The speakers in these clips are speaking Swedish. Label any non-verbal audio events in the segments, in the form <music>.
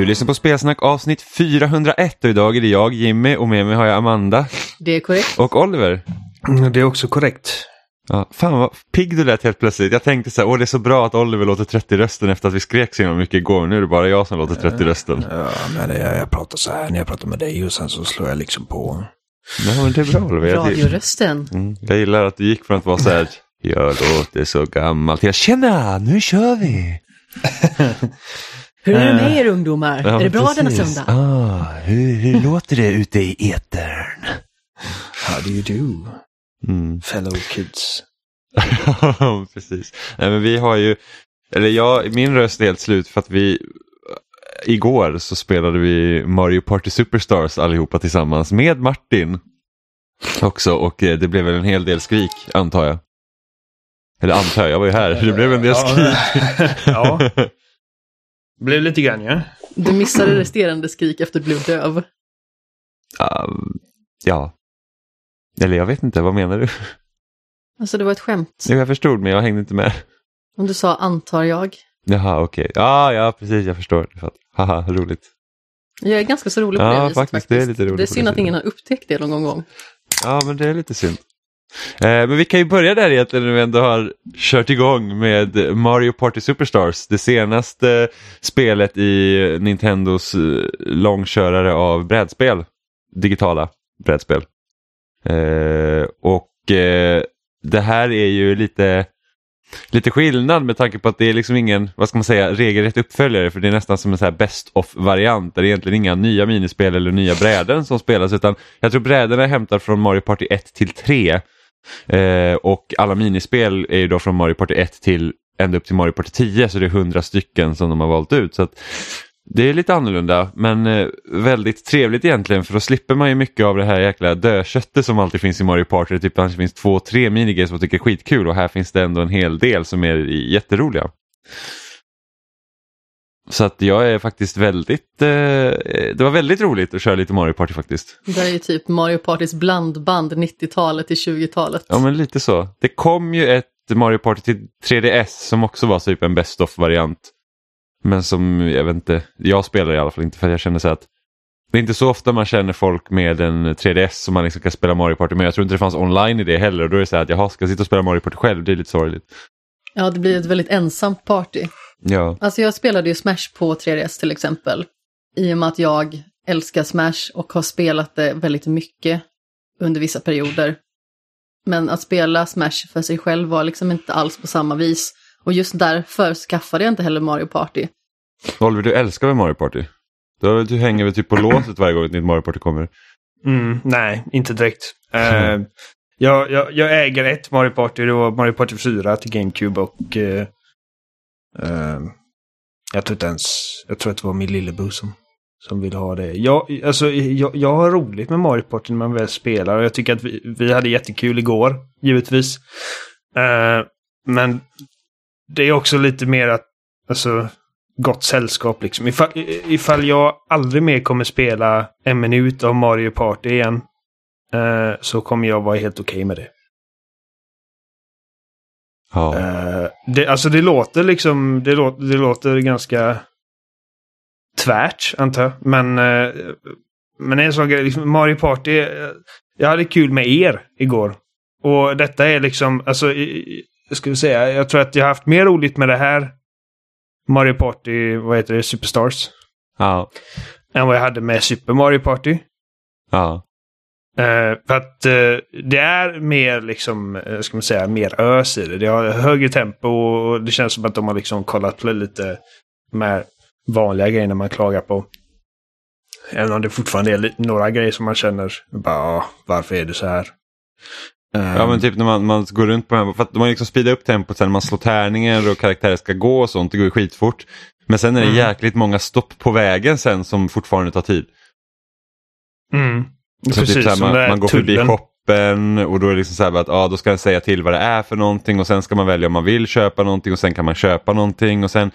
Du lyssnar på Spelsnack avsnitt 401 och idag är det jag, Jimmy, och med mig har jag Amanda Det är korrekt. och Oliver. Mm, Det är också korrekt. Ja, fan vad pigg du lät helt plötsligt. Jag tänkte så här, åh det är så bra att Oliver låter 30 rösten efter att vi skrek så himla mycket igår. Nu är det bara jag som låter 30 rösten. Ja, men jag, jag pratar så här när jag pratar med dig och sen så slår jag liksom på. Ja, men det är bra Oliver. Jag, Radiorösten. mm, jag gillar att du gick från att vara så här, jag låter så gammal till att tjena, nu kör vi. <laughs> Hur är det med er ungdomar? Ja, är det bra denna precis. söndag? Ah, hur, hur låter det ute i etern? How do you do, Mm. fellow kids? <laughs> Ja, precis. Nej, men vi har ju, eller jag, min röst är helt slut för att vi igår så spelade vi Mario Party Superstars allihopa tillsammans med Martin också och eh, det blev väl en hel del skrik antar jag. Eller antar jag, jag var ju här. Det blev en del skrik. <laughs> ja. Blev lite grann ja. Du missade resterande skrik efter att du blev döv. Um, ja. Eller jag vet inte, vad menar du? Alltså det var ett skämt. Jo, jag förstod men jag hängde inte med. Om du sa antar jag. Jaha, okej. Ja, ja, precis, jag förstår. Haha, roligt. Jag är ganska så rolig på Ja, det viset faktiskt, det är lite roligt Det är synd det att ingen har upptäckt det någon gång. Ja, men det är lite synd. Eh, men vi kan ju börja där egentligen när vi ändå har kört igång med Mario Party Superstars. Det senaste spelet i Nintendos eh, långkörare av brädspel. Digitala brädspel. Eh, och eh, det här är ju lite, lite skillnad med tanke på att det är liksom ingen, vad ska man säga, regelrätt uppföljare för det är nästan som en så här best of variant där det är egentligen inga nya minispel eller nya bräden som spelas utan jag tror brädorna är hämtade från Mario Party 1 till 3 eh, och alla minispel är ju då från Mario Party 1 till ända upp till Mario Party 10 så det är 100 stycken som de har valt ut. Så att det är lite annorlunda men eh, väldigt trevligt egentligen för då slipper man ju mycket av det här jäkla dödköttet som alltid finns i Mario Party. Typ kanske finns två, tre minigames som man tycker är skitkul och här finns det ändå en hel del som är jätteroliga. Så att jag är faktiskt väldigt, eh, det var väldigt roligt att köra lite Mario Party faktiskt. Det är ju typ Mario Partys blandband 90-talet till 20-talet. Ja men lite så. Det kom ju ett Mario Party till 3DS som också var typ en best of variant. Men som, jag vet inte, jag spelar i alla fall inte för jag känner så att det är inte så ofta man känner folk med en 3DS som man liksom kan spela Mario Party med. Jag tror inte det fanns online i det heller och då är det så här att jaha, ska jag sitta och spela Mario Party själv? Det är lite sorgligt. Ja, det blir ett väldigt ensamt party. Ja, Alltså jag spelade ju Smash på 3DS till exempel. I och med att jag älskar Smash och har spelat det väldigt mycket under vissa perioder. Men att spela Smash för sig själv var liksom inte alls på samma vis. Och just därför skaffade jag inte heller Mario Party. Oliver du älskar väl Mario Party? Du, du hänger väl typ på låset varje gång ett nytt Mario Party kommer? Mm, nej, inte direkt. Eh, jag, jag, jag äger ett Mario Party. Det var Mario Party 4 till GameCube och eh, Uh, jag tror inte ens, jag tror att det var min lillebror som, som ville ha det. Jag, alltså, jag, jag har roligt med Mario Party när man väl spelar och jag tycker att vi, vi hade jättekul igår, givetvis. Uh, men det är också lite mer att, alltså, gott sällskap liksom. Ifall, ifall jag aldrig mer kommer spela en minut av Mario Party igen uh, så kommer jag vara helt okej med det. Ja. Eh, det. Alltså det låter liksom, det låter, det låter ganska tvärt antar jag. Men, eh, men en sån grej, liksom Mario Party, eh, jag hade kul med er igår. Och detta är liksom, alltså, jag skulle säga, jag tror att jag har haft mer roligt med det här Mario Party, vad heter det, Superstars, ja. än vad jag hade med Super Mario Party. ja. Eh, för att eh, det är mer liksom, eh, ska man säga, mer ös i det. Det har högre tempo och det känns som att de har liksom kollat på lite de här vanliga grejerna man klagar på. Även om det fortfarande är några grejer som man känner, bara, "Ah, varför är det så här? Ja men typ när man, man går runt på den, för att de har liksom speedat upp tempot sen när man slår tärningar och karaktärer ska gå och sånt, det går ju skitfort. Men sen är det Mm. jäkligt många stopp på vägen sen som fortfarande tar tid. mm. Så Precis, typ så här, som det man, man går förbi tullen. shoppen och då är det liksom så här att ah, då ska den säga till vad det är för någonting och sen ska man välja om man vill köpa någonting och sen kan man köpa någonting och sen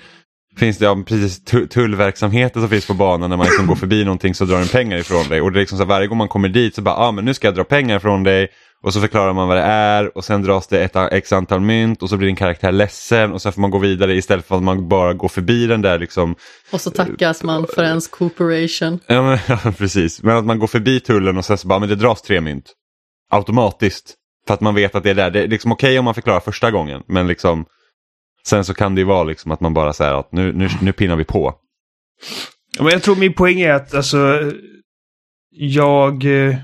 finns det ja, precis tu- tullverksamheten som finns på banan när man liksom går förbi någonting så drar den pengar ifrån dig och det är liksom så här, varje gång man kommer dit så bara ah, men nu ska jag dra pengar från dig och så förklarar man vad det är och sen dras det ett x antal mynt och så blir din karaktär ledsen och sen får man gå vidare istället för att man bara går förbi den där liksom. Och så tackas man för ens cooperation. Ja, men, <laughs> ja precis, men att man går förbi tullen och sen så bara, men det dras tre mynt. Automatiskt. För att man vet att det är där. Det är liksom okej okay om man förklarar första gången men liksom sen så kan det ju vara liksom att man bara säger att nu, nu, nu pinnar vi på. Ja, men jag tror min poäng är att alltså jag... Eh,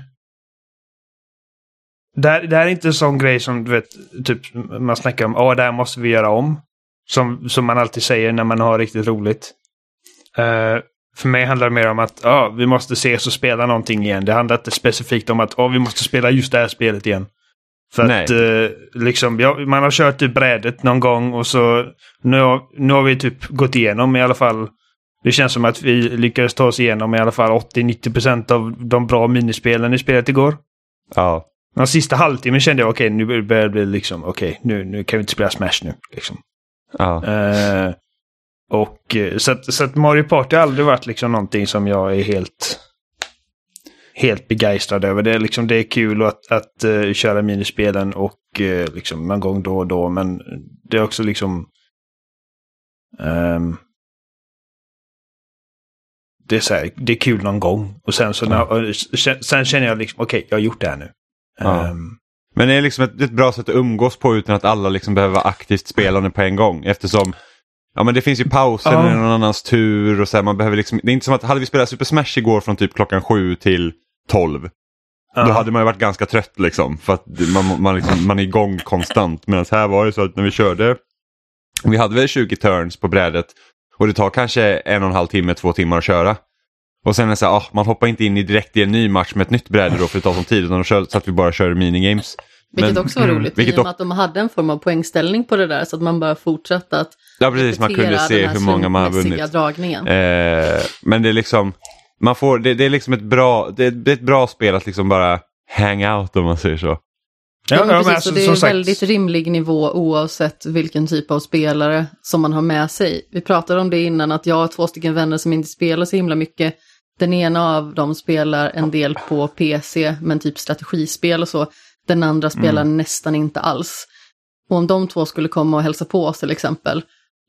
det här, det här är inte en sån grej som du vet, typ man snackar om, ja det här måste vi göra om. Som, som man alltid säger när man har riktigt roligt. Uh, för mig handlar det mer om att ja, vi måste ses och spela någonting igen. Det handlar inte specifikt om att ja, vi måste spela just det här spelet igen. För Nej. att uh, liksom, ja, man har kört typ brädet någon gång och så nu, nu har vi typ gått igenom i alla fall det känns som att vi lyckades ta oss igenom i alla fall 80-90% av de bra minispelen i spelet igår. Ja. Den sista halvtimmen kände jag okej, okay, nu börjar det bli liksom okej, okay, nu, nu kan vi inte spela Smash nu. Liksom. Ja. Uh, och eh, så att, så att Mario Party har aldrig varit liksom någonting som jag är helt helt begeistrad över. Det är, liksom, det är kul att, att uh, köra minispelen och uh, liksom någon gång då och då. Men det är också liksom... Um, det är, så här, det är kul någon gång. Och sen, så när, sen känner jag liksom, okej, okay, jag har gjort det här nu. Ja. Um, men det är liksom ett, ett, bra sätt att umgås på utan att alla liksom behöver vara aktivt spelande på en gång. Eftersom ja, men det finns ju pauser ja. när det är någon annans tur. och så här, man behöver liksom, Det är inte som att hade vi spelat Super Smash igår från typ klockan sju till tolv. Ja. Då hade man ju varit ganska trött liksom. För att man, man, liksom, man är igång konstant. Medan här var det så att när vi körde, vi hade väl 20 turns på brädet och det tar kanske en och en halv timme, två timmar att köra. Och sen är det så här, ah, man hoppar inte in i direkt i en ny match med ett nytt bräde då för det tar sån tid. Utan då kör, så att vi bara kör minigames. Vilket Men, också var roligt, mm, i och med att de hade en form av poängställning på det där så att man bara fortsatte att Ja precis, man kunde se hur många man har vunnit. Dragningen. Eh, men det är liksom, man får, det, det är liksom ett bra, det är, det är ett bra spel att liksom bara hang out om man säger så. Ja, ja, precis, alltså, det är sagt... väldigt rimlig nivå oavsett vilken typ av spelare som man har med sig. Vi pratade om det innan att jag har två stycken vänner som inte spelar så himla mycket. Den ena av dem spelar en del på PC, men typ strategispel och så. Den andra spelar mm. nästan inte alls. Och om de två skulle komma och hälsa på oss till exempel,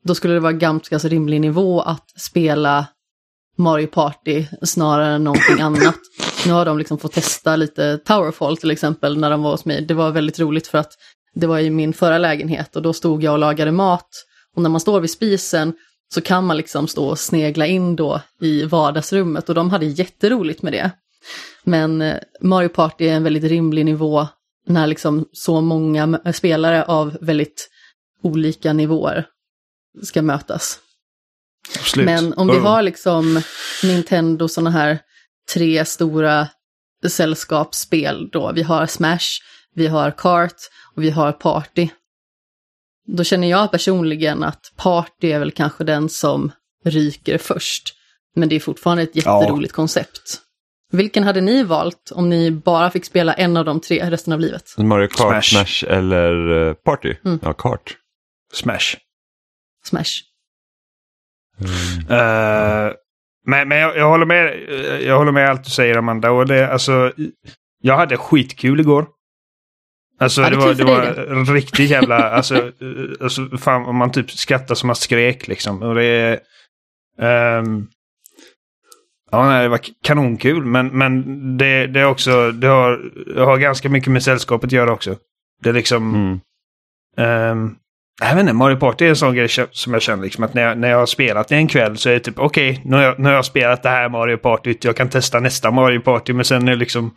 då skulle det vara ganska så rimlig nivå att spela Mario Party snarare än någonting <coughs> annat. Nu har de liksom fått testa lite Towerfall till exempel när de var hos mig. Det var väldigt roligt för att det var i min förra lägenhet och då stod jag och lagade mat. Och när man står vid spisen så kan man liksom stå och snegla in då i vardagsrummet och de hade jätteroligt med det. Men eh, Mario Party är en väldigt rimlig nivå när liksom så många spelare av väldigt olika nivåer ska mötas. Absolut. Men om vi har liksom Nintendo sådana här tre stora sällskapsspel då, vi har Smash, vi har Kart och vi har Party. Då känner jag personligen att Party är väl kanske den som ryker först. Men det är fortfarande ett jätteroligt ja. koncept. Vilken hade ni valt om ni bara fick spela en av de tre resten av livet? Mario Kart, Smash, Smash eller eh, Party? Mm. Ja, Kart. Smash. Smash. Mm. Uh, men men jag, jag, håller med, jag håller med allt du säger Amanda. Och det, alltså, jag hade skitkul igår. Alltså det var, det var riktigt jävla, <laughs> alltså, alltså fan man typ skrattar som man skrek liksom. Och det um, Ja, nej, det var kanonkul. Men, men det, det är också, det har, det har ganska mycket med sällskapet att göra också. Det är liksom... Mm. Um, jag vet inte, Mario Party är en sån grej som jag känner liksom att när jag, när jag har spelat det en kväll så är det typ okej, okay, nu, har jag, nu har jag spelat det här Mario Party, jag kan testa nästa Mario Party, men sen är det liksom...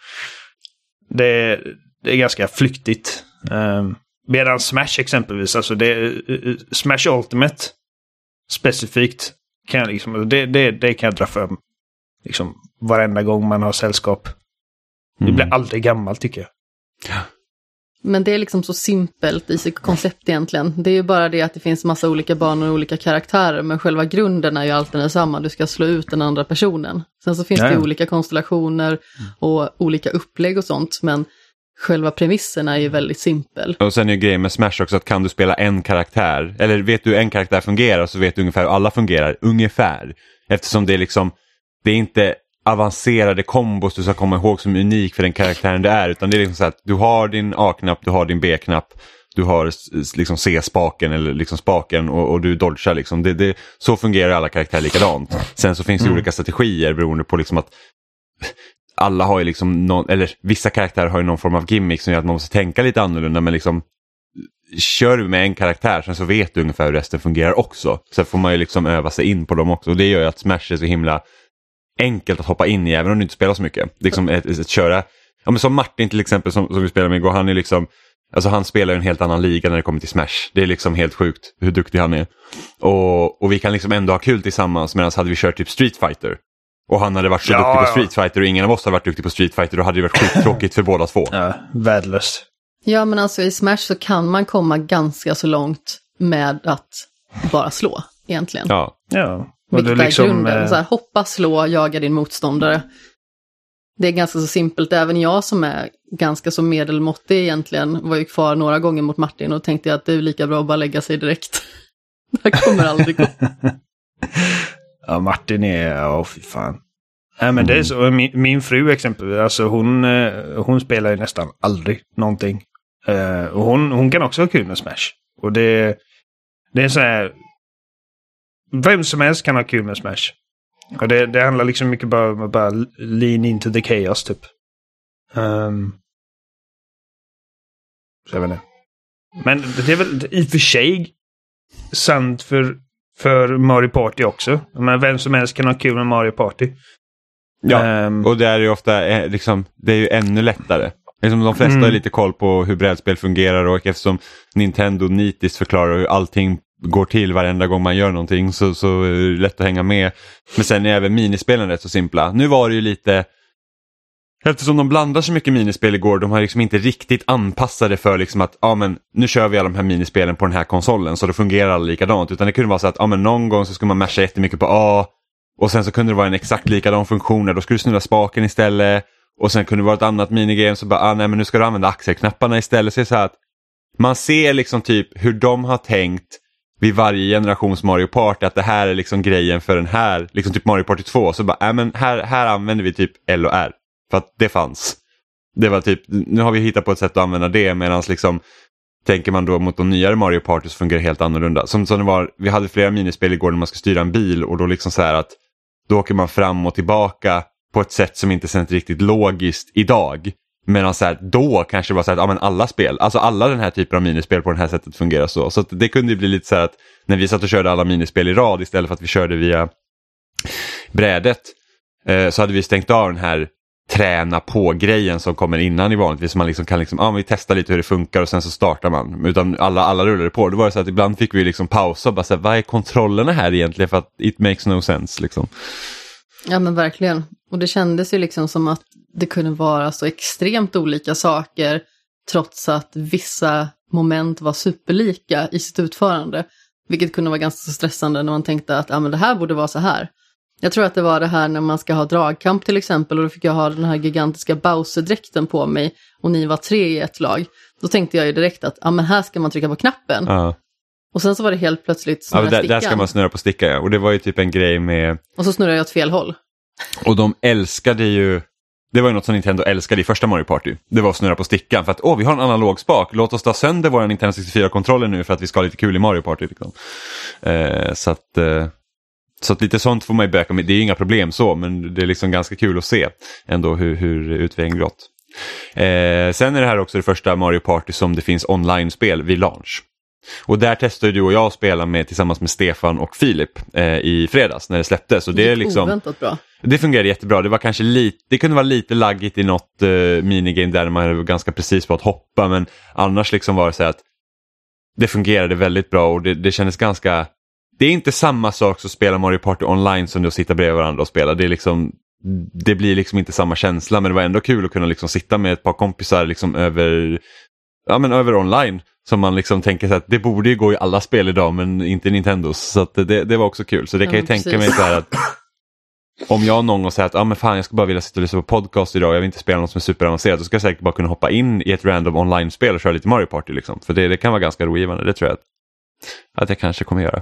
Det, det är ganska flyktigt. Um, medan Smash exempelvis, alltså det uh, Smash Ultimate specifikt kan jag liksom, det, det, det kan jag dra för liksom varenda gång man har sällskap. Det blir mm. aldrig gammalt tycker jag. Ja. Men det är liksom så simpelt i sitt koncept egentligen. Det är ju bara det att det finns massa olika banor och olika karaktärer, men själva grunden är ju alltid densamma. Du ska slå ut den andra personen. Sen så finns ja. det olika konstellationer och olika upplägg och sånt, men själva premissen är ju väldigt simpel. Och sen är ju grejen med Smash också att kan du spela en karaktär, eller vet du hur en karaktär fungerar så vet du ungefär hur alla fungerar, ungefär. Eftersom det är liksom, det är inte avancerade kombos du ska komma ihåg som är unik för den karaktären du är. Utan det är liksom så att du har din A-knapp, du har din B-knapp, du har liksom C-spaken eller liksom spaken och, och du dodgar. Liksom. Det, det, så fungerar alla karaktärer likadant. Sen så finns det mm. olika strategier beroende på liksom att alla har ju liksom någon, eller vissa karaktärer har ju någon form av gimmick som gör att man måste tänka lite annorlunda men liksom kör du med en karaktär sen så vet du ungefär hur resten fungerar också. Sen får man ju liksom öva sig in på dem också och det gör ju att Smash är så himla enkelt att hoppa in i även om du inte spelar så mycket. Liksom ett, ett, ett köra, ja, men som Martin till exempel som, som vi spelar med igår, han är liksom Alltså han spelar en helt annan liga när det kommer till Smash. Det är liksom helt sjukt hur duktig han är. Och, och vi kan liksom ändå ha kul tillsammans medan hade vi kört typ Street Fighter och han hade varit så ja, duktig på Street Fighter och ingen av oss hade varit duktig på Street Fighter då hade det varit skittråkigt för båda två. Ja, värdelöst. Ja, men alltså i Smash så kan man komma ganska så långt med att bara slå egentligen. Ja. ja. Och Vilket liksom, är grunden. Eh... Så här, hoppa, slå, jaga din motståndare. Det är ganska så simpelt. Även jag som är ganska så medelmåttig egentligen var ju kvar några gånger mot Martin och tänkte att det är lika bra att bara lägga sig direkt. <laughs> det kommer aldrig gå. <laughs> ja, Martin är, ja oh, fy fan. Nej, men det är så. Min, min fru exempelvis, alltså hon, eh, hon spelar ju nästan aldrig någonting. Uh, och hon, hon kan också ha kul med Smash. Och det, det är så här. Vem som helst kan ha kul med Smash. Och det, det handlar liksom mycket bara om att bara lean into the chaos typ. Um, så jag vet inte. Men det är väl i och för sig sant för, för Mario Party också. Men vem som helst kan ha kul med Mario Party. Ja, um, och det är ju ofta eh, liksom, det är ju ännu lättare. Liksom de flesta mm. har lite koll på hur brädspel fungerar och eftersom Nintendo nitiskt förklarar hur allting går till varenda gång man gör någonting så, så är det lätt att hänga med. Men sen är även minispelen rätt så simpla. Nu var det ju lite Eftersom de blandar så mycket minispel igår, de har liksom inte riktigt anpassade för liksom att ja, men, nu kör vi alla de här minispelen på den här konsolen så då fungerar alla likadant. Utan det kunde vara så att ja, men, någon gång så skulle man masha jättemycket på A och sen så kunde det vara en exakt likadan funktion där då skulle du snurra spaken istället. Och sen kunde det vara ett annat minigame så bara, ah, nej men nu ska du använda axelknapparna istället. Så det är så att man ser liksom typ hur de har tänkt vid varje generations Mario Party att det här är liksom grejen för den här, liksom typ Mario Party 2. Så bara, äh, men här, här använder vi typ L och R. För att det fanns. Det var typ, nu har vi hittat på ett sätt att använda det medan liksom Tänker man då mot de nyare Mario Party så fungerar det helt annorlunda. Som, som det var, vi hade flera minispel igår när man ska styra en bil och då liksom så här att då åker man fram och tillbaka på ett sätt som inte känns riktigt logiskt idag. Medan så här, då kanske det var så att ja, men alla spel, alltså alla den här typen av minispel på det här sättet fungerar så. Så det kunde ju bli lite så här att när vi satt och körde alla minispel i rad istället för att vi körde via brädet eh, så hade vi stängt av den här träna på-grejen som kommer innan i vanligtvis. Man liksom kan liksom, ah, vi testar lite hur det funkar och sen så startar man. Utan alla, alla rullade på. Då var det så att ibland fick vi liksom pausa och bara säga, vad är kontrollerna här egentligen? För att it makes no sense liksom. Ja men verkligen. Och det kändes ju liksom som att det kunde vara så extremt olika saker trots att vissa moment var superlika i sitt utförande. Vilket kunde vara ganska stressande när man tänkte att ah, men det här borde vara så här. Jag tror att det var det här när man ska ha dragkamp till exempel och då fick jag ha den här gigantiska Bowser-dräkten på mig och ni var tre i ett lag. Då tänkte jag ju direkt att ah, men här ska man trycka på knappen. Ja. Och sen så var det helt plötsligt snurra ja, där, stickan. Där ska man snurra på stickan ja. Och det var ju typ en grej med... Och så snurrar jag åt fel håll. Och de älskade ju det var ju något som Nintendo älskade i första Mario Party. Det var att snurra på stickan för att åh, vi har en analog spak. Låt oss ta sönder våra Nintendo 64-kontroller nu för att vi ska ha lite kul i Mario Party. Liksom. Eh, så att, eh, så att lite sånt får man ju böka med. Det är inga problem så, men det är liksom ganska kul att se ändå hur, hur utvecklingen gått. Eh, sen är det här också det första Mario Party som det finns online-spel vid launch. Och där testade du och jag att spela med, tillsammans med Stefan och Filip eh, i fredags när det släpptes. Och det, är liksom, oväntat bra. Det fungerade jättebra. Det, var kanske lite, det kunde vara lite laggigt i något eh, minigame där man var ganska precis på att hoppa men annars liksom var det så att det fungerade väldigt bra och det, det kändes ganska det är inte samma sak som att spela Mario Party online som att sitta bredvid varandra och spela. Det, är liksom, det blir liksom inte samma känsla men det var ändå kul att kunna liksom sitta med ett par kompisar liksom över, ja, men över online. Som man liksom tänker att det borde ju gå i alla spel idag men inte Nintendos. Så det, det var också kul. Så det kan jag tänka precis. mig så här att om jag någon gång säger att ah, men fan, jag ska bara vilja sitta och lyssna på podcast idag jag vill inte spela något som är superavancerat. Då ska jag säkert bara kunna hoppa in i ett random online-spel och köra lite Mario Party. Liksom. För det, det kan vara ganska rogivande. Det tror jag att, att jag kanske kommer göra.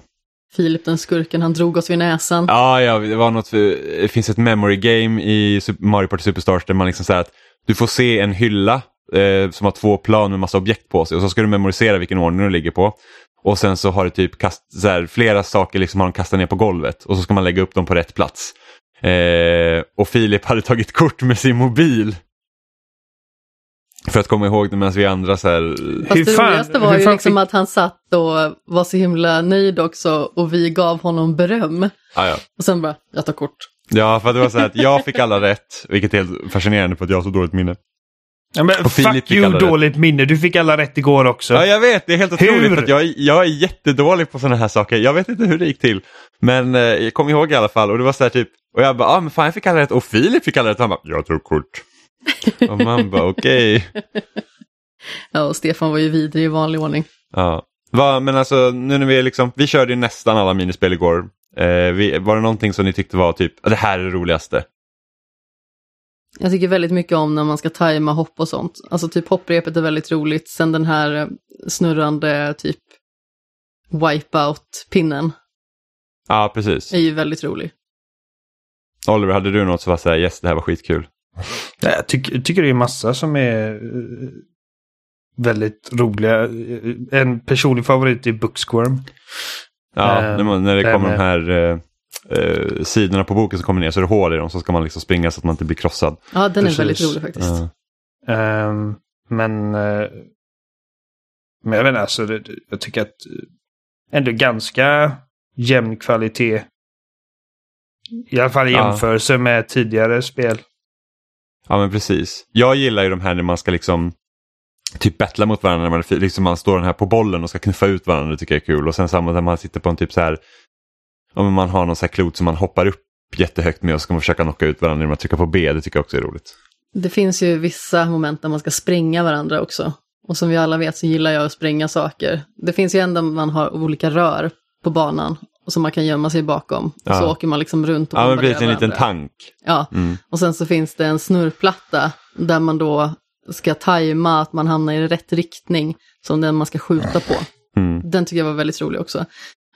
Filip den skurken, han drog oss vid näsan. Ja, ja, det var något, det finns ett memory game i Mario Party Superstars där man liksom säger att du får se en hylla eh, som har två plan med massa objekt på sig och så ska du memorisera vilken ordning de ligger på. Och sen så har det typ kast, så här, flera saker liksom har de kastat ner på golvet och så ska man lägga upp dem på rätt plats. Eh, och Filip hade tagit kort med sin mobil. För att komma ihåg det medan vi andra så här... Fast Hur det fan- roligaste var hur ju fan liksom fick- att han satt och var så himla nöjd också och vi gav honom beröm. Ja, ja. Och sen bara, jag tar kort. ja, för att det var så här att jag fick alla rätt, vilket är helt fascinerande för att jag har så dåligt minne. Ja, men Och fuck fick you, alla rätt. dåligt minne. Du fick alla rätt igår också. Ja, jag vet, det är helt Hur? otroligt för att jag, jag är jättedålig på sådana här saker. Jag vet inte hur det gick till. Men eh, jag kommer ihåg i alla fall och det var så här typ, och jag bara, ah, men fan jag fick alla rätt och Filip fick alla rätt och han bara, jag tog kort. <laughs> och man bara, okej. Ja, och Stefan var ju vidrig i vanlig ordning. Ja. Va, men alltså nu när vi liksom, vi körde ju nästan alla minispel igår. Eh, vi, var det någonting som ni tyckte var typ, det här är det roligaste? Jag tycker väldigt mycket om när man ska tajma hopp och sånt. Alltså typ hopprepet är väldigt roligt. Sen den här eh, snurrande typ wipeout-pinnen Ja, precis. är ju väldigt rolig. Oliver, hade du något som var så här, yes det här var skitkul? Jag tycker, tycker det är massa som är eh, väldigt roliga. Eh, En personlig favorit är Booksquirm. Ja, Eh, när, man, när det kommer de med- här eh, eh, sidorna på boken som kommer ner så är det hål i dem så ska man liksom springa så att man inte blir krossad. Ja, den Precis. är väldigt rolig faktiskt. Ja. Ehm, men, eh, men jag vet inte, alltså, det, jag tycker att eh, ändå ganska jämn kvalitet. I alla fall i Ja. jämförelse med tidigare spel. Ja men precis. Jag gillar ju de här när man ska liksom typ bettla mot varandra när man, liksom man står den här på bollen och ska knuffa ut varandra. Det tycker jag är kul. Och sen samma när man sitter på en typ så här, om man har någon så här klot som man hoppar upp jättehögt med och så ska man försöka knocka ut varandra genom att trycka på B. Det tycker jag också är roligt. Det finns ju vissa moment där man ska spränga varandra också. Och som vi alla vet så gillar jag att spränga saker. Det finns ju en där man har olika rör på banan som man kan gömma sig bakom. Och så Ja. åker man liksom runt och Ja men precis, en liten tank. Ja, Mm. och sen så finns det en snurrplatta där man då ska tajma att man hamnar i rätt riktning som den man ska skjuta på. Mm. Den tycker jag var väldigt rolig också.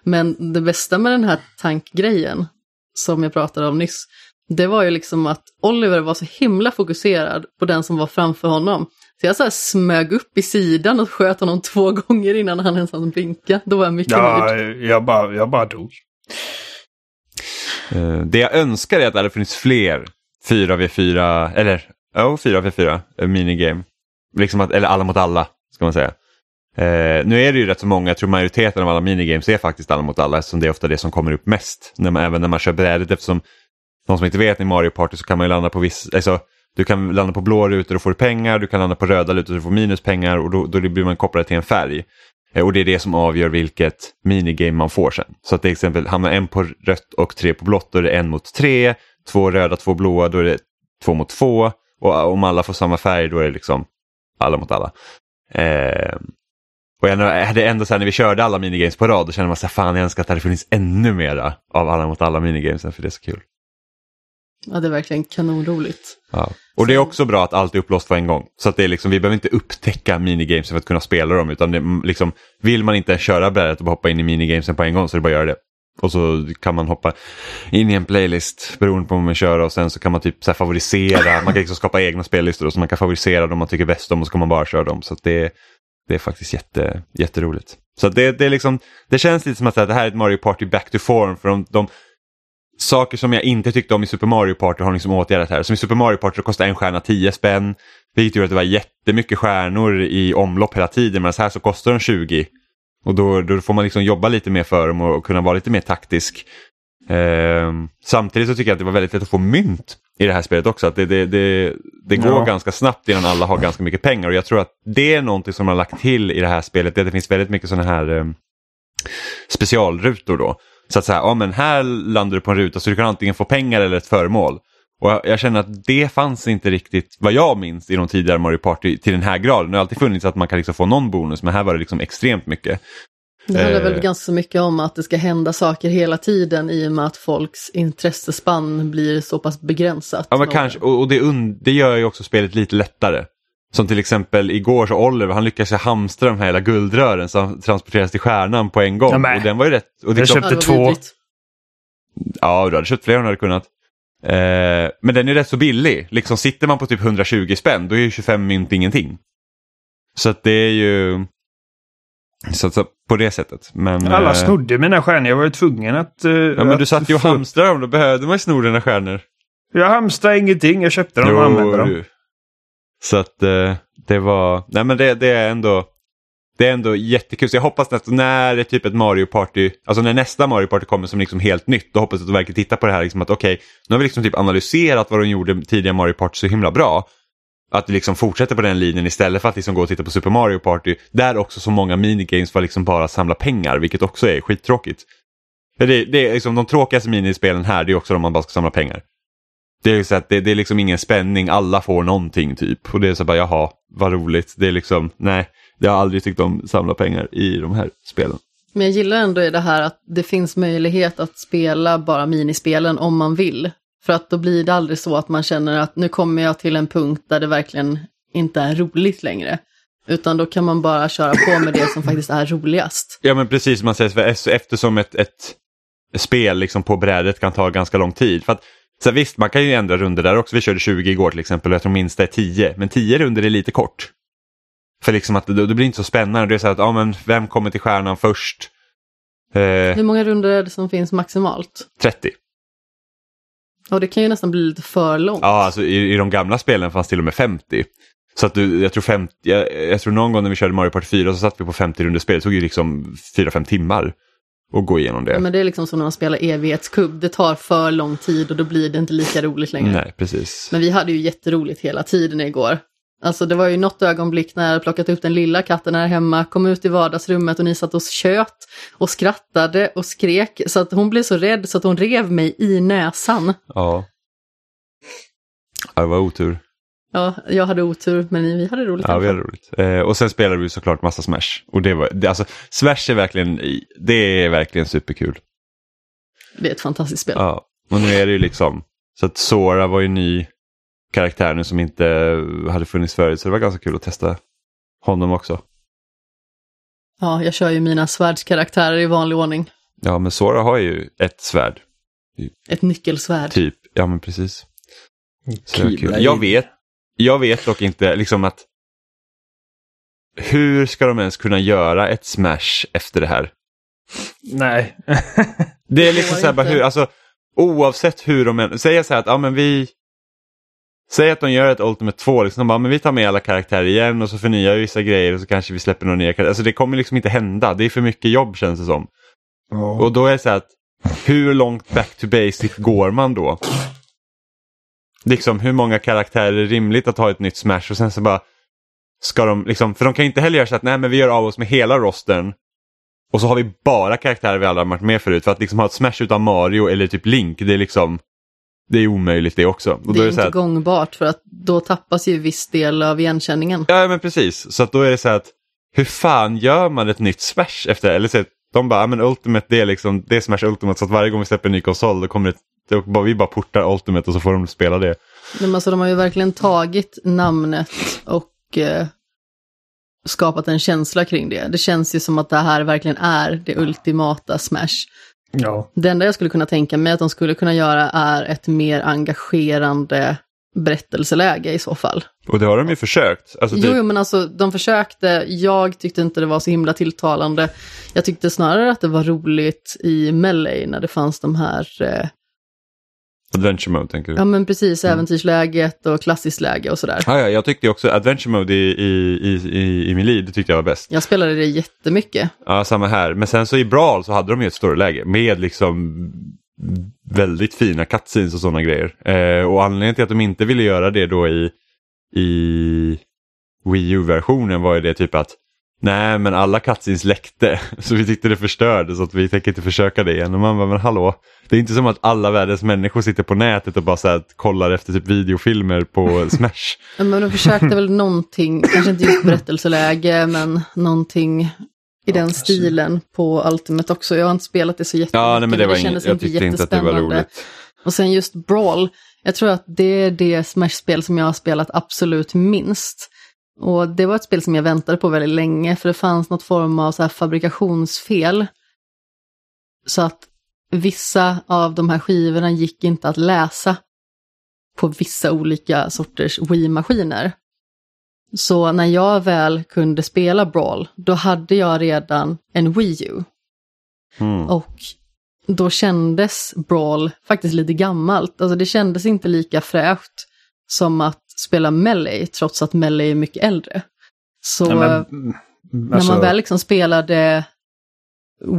Men det bästa med den här tankgrejen som jag pratade om nyss, det var ju liksom att Oliver var så himla fokuserad på den som var framför honom. Så jag så här smög upp i sidan och sköt honom två <laughs> gånger innan han ens hann blinka. Då var jag mycket Ja, nöjd. jag bara, jag bara dog. Eh, Det jag önskar är att det hade funnits fler 4v4, eller ja, 4v4 eh, minigame. Liksom att, eller alla mot alla, ska man säga. Eh, nu är det ju rätt så många, jag tror majoriteten av alla minigames är faktiskt alla mot alla eftersom det är ofta det som kommer upp mest. När man, även när man kör brädet eftersom de som inte vet i Mario Party så kan man ju landa på viss, alltså, du kan landa på blå rutor och får pengar, du kan landa på röda rutor och får minuspengar och då, då blir man kopplad till en färg. Eh, och det är det som avgör vilket minigame man får sen. Så att till exempel hamnar en på rött och tre på blått, då är det en mot tre, två röda, två blåa, då är det två mot två. Och om alla får samma färg, då är det liksom alla mot alla. Eh, och jag hade ändå så här, när vi körde alla minigames på rad, då kände man så här, fan jag önskar att det hade funnits ännu mera av alla mot alla minigames, för det är så kul. Ja, det är verkligen kanonroligt. Ja. Och det är också bra att allt är upplåst på en gång. Så att det är liksom, vi behöver inte upptäcka minigames för att kunna spela dem. Utan det, mm, liksom, vill man inte köra brädet och hoppa in i minigamesen på en gång så är det bara att göra det. Och så kan man hoppa in i en playlist beroende på vad man kör och sen så kan man typ så här favorisera. Man kan liksom skapa egna spellistor och så man kan favorisera dem man tycker bäst om och så kan man bara köra dem. Så att det, det är faktiskt jätte, jätteroligt. Så att det, det, är liksom, det känns lite som att det här är ett Mario Party back to form. För de, de saker som jag inte tyckte om i Super Mario Party har liksom åtgärdat här. Som i Super Mario Party kostar en stjärna 10 spänn. Vilket gjorde att det var jättemycket stjärnor i omlopp hela tiden. Men så här så kostar de 20. Och då, då får man liksom jobba lite mer för dem och, kunna vara lite mer taktisk. Ehm, samtidigt så tycker jag att det var väldigt lätt att få mynt i det här spelet också. Att det, det, det, det går Ja. ganska snabbt innan alla har ganska mycket pengar. Och jag tror att det är någonting som man har lagt till i det här spelet. Det, det finns väldigt mycket sådana här ehm, specialrutor då. Så att här, ja men här landar du på en ruta så du kan antingen få pengar eller ett föremål. Och jag, jag känner att det fanns inte riktigt, vad jag minns, i de tidigare Mario Party till den här graden. Det har alltid funnits att man kan liksom få någon bonus, men här var det liksom extremt mycket. Det handlar Eh. väl ganska mycket om att det ska hända saker hela tiden i och med att folks intressespann blir så pass begränsat. Ja, men kanske, och, och det, det gör ju också spelet lite lättare. Som till exempel igår så Oliver, han lyckades hamstra de här hela guldrören som transporteras till stjärnan på en gång. Ja, och den var ju rätt... Och Jag liksom, köpte det två. Ja, du hade köpt fler om du hade kunnat. Eh, men den är rätt så billig. Liksom sitter man på typ 120 spänn, då är ju 25 mynt ingenting. Så att det är ju... Så, så på det sättet. Men, Alla eh, snodde mina stjärnor. Jag var ju tvungen att... eh, Ja, men du att satt ju och hamstrade dem, då behövde man ju sno dina stjärnor. Jag hamstrade ingenting. Jag köpte dem och använde dem. du. Så att eh, det var, nej men det, det är ändå det är ändå jättekul. Så jag hoppas att när det är typ ett Mario Party, alltså när nästa Mario Party kommer som liksom helt nytt, då hoppas jag att de verkligen tittar på det här liksom att okej, nu har vi liksom typ analyserat vad de gjorde tidigare Mario Party så himla bra. Att det liksom fortsätter på den linjen istället för att liksom gå och titta på Super Mario Party, där också så många minigames var liksom bara samla pengar, vilket också är skittråkigt. Det, det är liksom de tråkigaste minispelen här, det är också de man bara ska samla pengar. Det är, så att det, det är liksom ingen spänning, alla får någonting typ. Och det är så bara, jaha, vad roligt. Det är liksom, nej, jag har aldrig tyckt om samla pengar i de här spelen. Men jag gillar ändå i det här att det finns möjlighet att spela bara minispelen om man vill. För att då blir det aldrig så att man känner att nu kommer jag till en punkt där det verkligen inte är roligt längre. Utan då kan man bara köra på med det som faktiskt är roligast. Ja men precis som man säger, eftersom ett, ett spel liksom på brädet kan ta ganska lång tid. För att, så visst, man kan ju ändra runder där också. Vi körde 20 igår till exempel och jag tror minsta är 10. Men 10 runder är lite kort. För liksom att det, det blir inte så spännande. Det är så att, ja men vem kommer till stjärnan först? Eh, Hur många runder är det som finns maximalt? 30. Och det kan ju nästan bli lite för långt. Ja, alltså i, i de gamla spelen fanns till och med 50. Så att du, jag tror 50, jag, jag tror någon gång när vi körde Mario Party 4 så satt vi på 50 runder spel. Det tog ju liksom 4-5 timmar att gå igenom det. Men det är liksom som när man spelar evighetskubb. Det tar för lång tid och då blir det inte lika roligt längre. Nej, precis. Men vi hade ju jätteroligt hela tiden igår. Alltså det var ju något ögonblick när jag hade plockat ut den lilla katten här hemma, kom ut i vardagsrummet och ni satt och tjöt och skrattade och skrek så att hon blev så rädd så att hon rev mig i näsan. Ja, det var otur. Ja, jag hade otur men vi hade roligt. Ja, vi hade roligt. Eh, och sen spelade vi såklart massa Smash. Och det var, det, alltså, Smash är verkligen, det är verkligen superkul. Det är ett fantastiskt spel. Ja, och nu är det ju liksom, så att Sora var ju ny karaktär nu som inte hade funnits förut. Så det var ganska kul att testa honom också. Ja, jag kör ju mina svärdskaraktärer i vanlig ordning. Ja, men Sora har ju ett svärd. Ett nyckelsvärd. Typ, ja men precis. Så det var Kul. kul. Jag vet, jag vet dock inte liksom att hur ska de ens kunna göra ett Smash efter det här? Nej. <laughs> Det är liksom så här, bara hur, alltså oavsett hur de än, säger så här att ja men vi Säg att de gör ett Ultimate 2, liksom, de bara, men vi tar med alla karaktärer igen och så förnyar vi vissa grejer och så kanske vi släpper några nya karaktärer. Alltså det kommer liksom inte hända, det är för mycket jobb känns det som. Och då är det så här att hur långt back to basic går man då? Liksom hur många karaktärer är rimligt att ha ett nytt Smash? Och sen så bara ska de liksom, för de kan inte heller göra så att nej men vi gör av oss med hela rostern. Och så har vi bara karaktärer vi aldrig har varit med förut. För att liksom ha ett Smash utan Mario eller typ Link det är liksom det är omöjligt det också. Och Det är är det inte att, gångbart för att då tappas ju viss del av igenkänningen. Ja men precis, så att då är det så här att hur fan gör man ett nytt Smash efter? Eller så att de bara, men Ultimate det är liksom, det är Smash Ultimate så att varje gång vi släpper en ny konsol då kommer det, det bara, vi bara portar Ultimate och så får de spela det. Men alltså, de har ju verkligen tagit namnet och eh, skapat en känsla kring det. Det känns ju som att det här verkligen är det ultimata Smash. Ja. Det enda jag skulle kunna tänka mig att de skulle kunna göra är ett mer engagerande berättelseläge i så fall. Och det har de ju försökt. Alltså, Jo, typ, jo, men alltså de försökte. Jag tyckte inte det var så himla tilltalande. Jag tyckte snarare att det var roligt i Melee när det fanns de här, eh, Adventure Mode tänker du? ja men precis, Mm. äventyrsläget och klassiskt läge och sådär. Ja, ja, jag tyckte också Adventure Mode i, i, i, i, i min lead, det tyckte jag var bäst. Jag spelade det jättemycket. Ja, samma här. Men sen så i Brawl så hade de ju ett storyläge med liksom väldigt fina cutscenes och sådana grejer. Eh, och anledningen till att de inte ville göra det då i, i Wii U-versionen var ju det typ att nej men alla cutscenes läckte <laughs> så vi tyckte det förstörde så att vi tänker inte försöka det igen. Och man bara men hallå, det är inte som att alla världens människor sitter på nätet och bara så här, kollar efter typ videofilmer på <laughs> Smash. Men de försökte väl någonting, kanske inte just berättelseläge, men någonting i den stilen på Ultimate också. Jag har inte spelat det så jättemycket. Ja, nej, men det var inget, kändes jag inte att det var jättespännande. roligt. Och sen just Brawl, jag tror att det är det Smash-spel som jag har spelat absolut minst. Och det var ett spel som jag väntade på väldigt länge för det fanns något form av så fabrikationsfel. Så att vissa av de här skivorna gick inte att läsa på vissa olika sorters Wii-maskiner. Så när jag väl kunde spela Brawl, då hade jag redan en Wii U. Mm. Och då kändes Brawl faktiskt lite gammalt. Alltså det kändes inte lika fräscht som att spela Melee, trots att Melee är mycket äldre. Så Ja, men, eh, mm, när alltså, man väl liksom spelade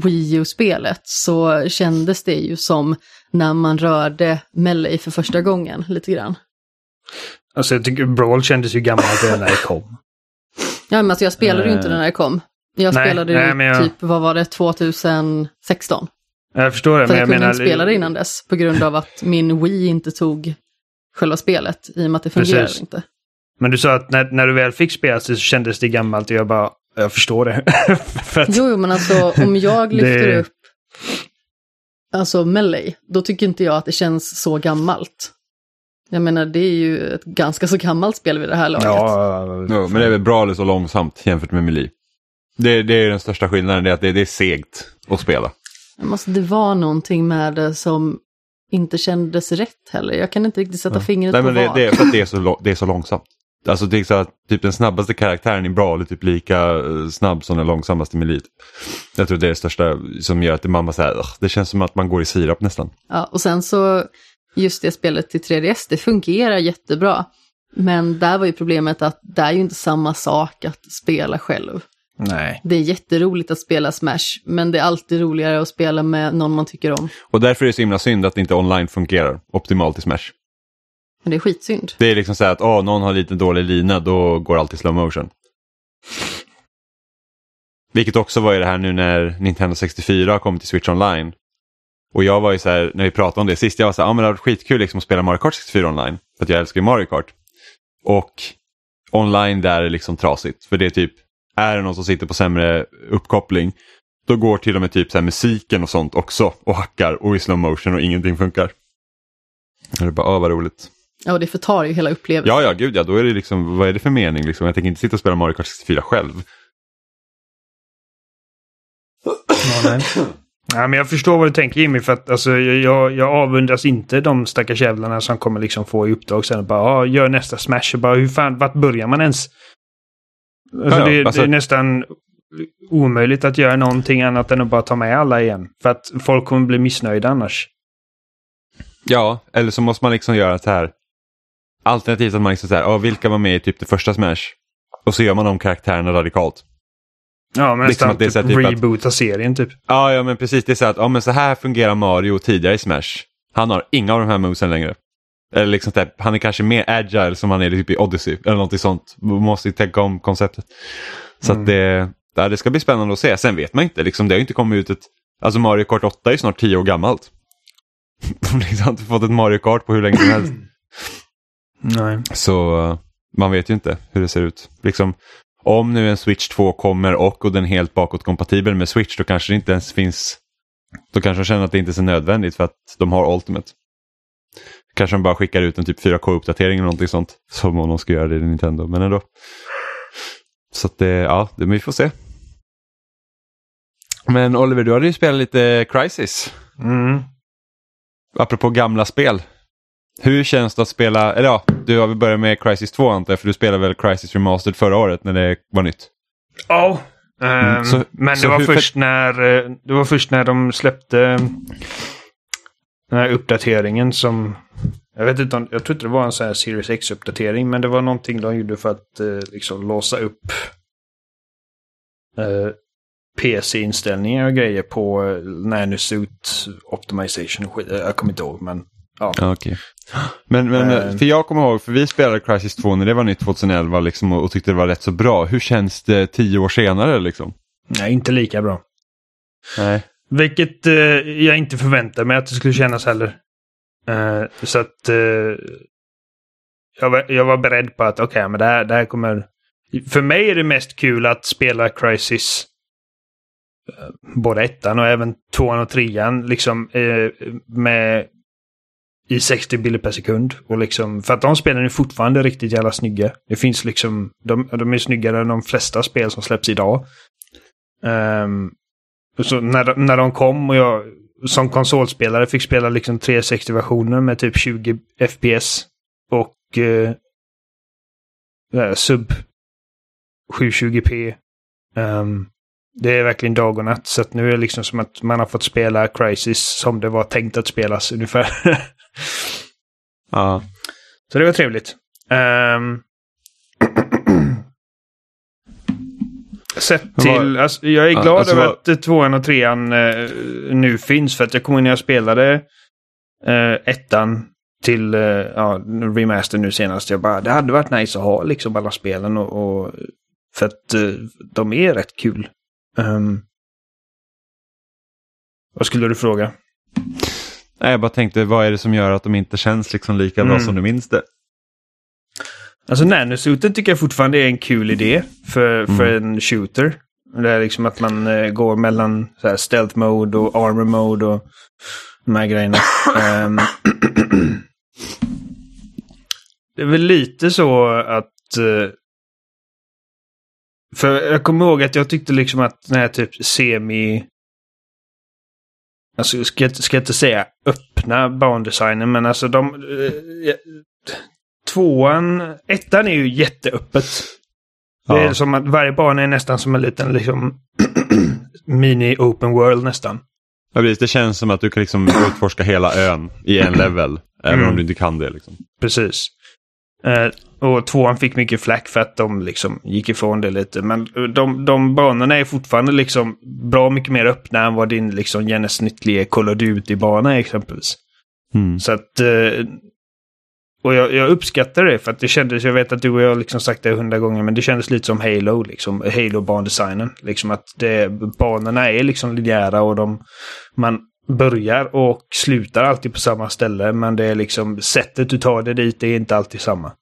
Wii U-spelet så kändes det ju som när man rörde Melee för första gången lite grann. alltså jag tycker Brawl kändes ju gammalt redan när det kom. Ja, men alltså jag spelade ju Eh. inte när det kom. Jag Nej, spelade nej, ju jag- typ, vad var det, 2016? Jag förstår det, För men jag jag kunde menar... inte spela det innan dess på grund av att min Wii inte tog själva spelet i och med att det fungerar Precis. inte. Men du sa att när, när du väl fick spela så kändes det gammalt och jag bara, jag förstår det. <laughs> För att, Jo, jo, men alltså om jag <laughs> lyfter Det- upp alltså Melee, då tycker inte jag att det känns så gammalt. Jag menar, det är ju ett ganska så gammalt spel vid det här laget. ja, Jo, men det är väl bra eller så långsamt jämfört med Melee. Det, det är den största skillnaden, det är att det, det är segt att spela. Alltså, det var någonting med det som inte kändes rätt heller. Jag kan inte riktigt sätta fingret Nej, på men det, vad. det är för att det är så, det är så långsamt. Alltså det är så att typ den snabbaste karaktären i Brawl är typ lika eh, snabb som den långsammaste i Melee. Jag tror det är det största som gör att mamma säger "Ugh, det känns som att man går i sirap nästan. Ja, och sen så, just det spelet till 3DS, det fungerar jättebra. Men där var ju problemet att det är ju inte samma sak att spela själv. Nej. Det är jätteroligt att spela Smash, men det är alltid roligare att spela med någon man tycker om. Och därför är det så himla synd att inte online fungerar optimalt i Smash. Men det är skitsynd. Det är liksom så här att åh, någon har lite dålig lina, då går allt i slow motion. Vilket också var ju det här nu när Nintendo 64 kom till Switch Online. Och jag var ju så här, när vi pratade om det sist, jag var så här, ja men det har varit skitkul liksom att spela Mario Kart 64 online. För att jag älskar ju Mario Kart. Och online där är liksom trasigt. För det är typ, är det någon som sitter på sämre uppkoppling, då går till och med typ så här musiken och sånt också och hackar och i slow motion och ingenting funkar. Det är bara, vad roligt. Ja, och det förtar ju hela upplevelsen. Ja, ja, gud ja, då är det liksom, vad är det för mening liksom? Jag tänker inte sitta och spela Mario Kart 64 själv. Ja, nej. Ja, men jag förstår vad du tänker Jimmy, för att alltså, jag, jag, jag avundas inte de stackars jävlarna som kommer liksom få i uppdrag sen och bara ah, gör nästa smash. Och bara, hur fan, vart börjar man ens? Alltså, det, alltså- det är nästan omöjligt att göra någonting annat än att bara ta med alla igen. För att folk kommer bli missnöjda annars. Ja, eller så måste man liksom göra så här. Alternativt att man liksom så här, ja, vilka var med i typ det första Smash? Och så gör man de karaktärerna radikalt. Ja, men Liksom nästan att det är typ, så här typ att- reboota serien typ. Ja, ja men precis, det är så här att, ja men så här fungerar Mario tidigare i Smash. Han har inga av de här movesen längre. Eller liksom typ, han är kanske mer agile som han är typ i Odyssey eller någonting sånt. Man måste ju tänka om konceptet. Så att det, ja, det ska bli spännande att se. Sen vet man inte, liksom, det har ju inte kommit ut ett... Alltså Mario Kart 8 är ju snart 10 år gammalt. <laughs> De liksom har inte fått ett Mario Kart på hur länge som helst. <clears throat> Nej. Så man vet ju inte hur det ser ut. Liksom, om nu en Switch 2 kommer och, och den är helt bakåtkompatibel med Switch då kanske det inte ens finns... Då kanske de känner att det inte är så nödvändigt för att de har Ultimate. Kanske de bara skickar ut en typ 4K-uppdatering eller någonting sånt. Som om de ska göra det i Nintendo, men ändå. Så att det, ja, det, men vi får se. Men Oliver, du hade ju spelat lite Crisis. Mm. Apropå gamla spel. Hur känns det att spela, eller ja, du har väl börjat med Crisis 2 antar jag, för du spelade väl Crisis Remastered förra året när det var nytt? Ja. ehm, så- men så det var, först när, eh, det var först när de släppte den här uppdateringen som... Jag vet inte om, jag tror inte det var en sån här Series X-uppdatering, men det var någonting de gjorde för att eh, liksom låsa upp eh, PC-inställningar och grejer på eh, Nanosuit Optimization. Eh, Jag kommer inte ihåg, men ja. Ja, okej. Men, men Eh. för jag kommer ihåg, för vi spelade Crisis 2 när det var nytt 2011 liksom, och, och tyckte det var rätt så bra. Hur känns det tio år senare liksom? Nej, inte lika bra. Nej. Vilket eh, jag inte förväntade mig att det skulle kännas heller. Eh, så att eh, jag, var, jag var beredd på att okej, men det här, det här kommer... För mig är det mest kul att spela Crisis. Eh, både ettan och även tvåan och trean liksom eh, med i 60 bilder per sekund. Och liksom, för att de spelen är fortfarande riktigt jävla snygga. Det finns liksom, de, de är snyggare än de flesta spel som släpps idag. Um, så när, när de kom och jag som konsolspelare fick spela liksom 360-versioner med typ 20 FPS. Och uh, sub 720p. Um, ehm, det är verkligen dag och natt. Så att nu är det liksom som att man har fått spela Crisis som det var tänkt att spelas ungefär. <laughs> ja. Så det var trevligt. Um, sett till... Alltså, jag är glad alltså, över att var... tvåan och trean uh, nu finns. För att jag kommer ihåg när jag spelade uh, ettan till uh, ja, remaster nu senast. Jag bara, det hade varit nice att ha liksom alla spelen. Och, och för att uh, de är rätt kul. Um, vad skulle du fråga? Nej, jag bara tänkte, vad är det som gör att de inte känns liksom lika bra mm. som du minns det? Alltså nanosuiten tycker jag fortfarande är en kul idé för, mm. för en shooter. Det är liksom att man uh, går mellan så här, stealth mode och armor mode och de här grejerna. um, <coughs> det är väl lite så att uh, för jag kommer ihåg att jag tyckte liksom att den här typ semi... Alltså ska jag, ska jag inte säga öppna bandesignen men alltså de... Eh, tvåan... Ettan är ju jätteöppet. Ja. Det är som att varje bana är nästan som en liten liksom <clears throat> mini open world nästan. Ja, precis. Det känns som att du kan liksom <clears throat> utforska hela ön i en level. Även mm. om du inte kan det. Liksom. Precis. Eh, och tvåan fick mycket flack för att de liksom gick ifrån det lite. Men de, de banorna är fortfarande liksom bra mycket mer öppna än vad din liksom genomsnittliga Call of Duty-bana är exempelvis. Mm. Så att... Eh, och jag, jag, uppskattar det för att det kändes, jag vet att du och jag liksom sagt det hundra gånger, men det kändes lite som Halo, liksom. Halo-bandesignen. Liksom att det, banorna är liksom linjära och de... Man börjar och slutar alltid på samma ställe, men det är liksom sättet du tar det dit är inte alltid samma.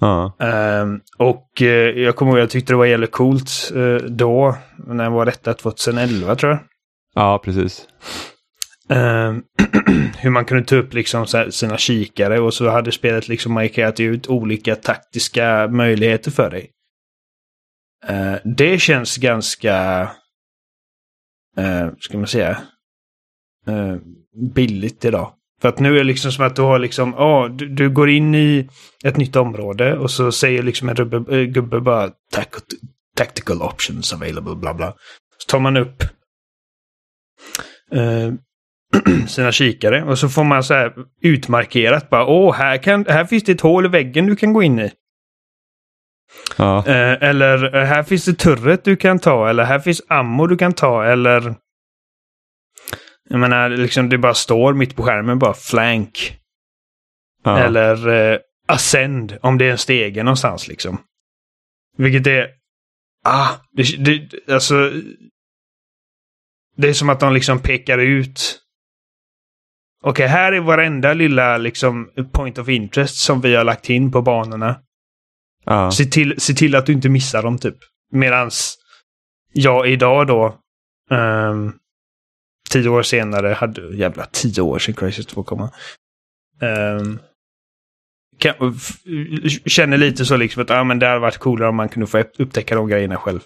Ja. Um, och uh, jag kommer ihåg jag tyckte det var jävligt coolt uh, då. När var detta? 2011 tror jag. Ja, precis. Ehm, <clears throat> hur man kunde ta upp liksom sina kikare och så hade spelet liksom markerat ut olika taktiska möjligheter för dig. Uh, det känns ganska, uh, ska man säga, uh, billigt idag. För att nu är det liksom som att du har liksom, ja, du, du, går in i ett nytt område och så säger liksom en rubbe, eh, gubbe bara tactical options available, bla bla. Så tar man upp <clears throat> sina kikare och så får man så här utmarkerat bara, åh, här, kan, här finns det ett hål i väggen du kan gå in i. Ja. Äh, eller här finns det turret du kan ta, eller här finns ammo du kan ta, eller jag menar, liksom det bara står mitt på skärmen bara flank. Ja. Eller eh, ascend om det är en stege någonstans liksom. Vilket är... Ah, det, det, alltså... Det är som att de liksom pekar ut. Okej, okay, här är varenda lilla liksom point of interest som vi har lagt in på banorna. Ja. Se, till, se till att du inte missar dem typ. Medans jag idag då um, tio år senare, hade, jävla tio år sedan Crisis 2 kom. Um, kan, känner lite så liksom att ah, men det hade varit coolare om man kunde få upptäcka de grejerna själv.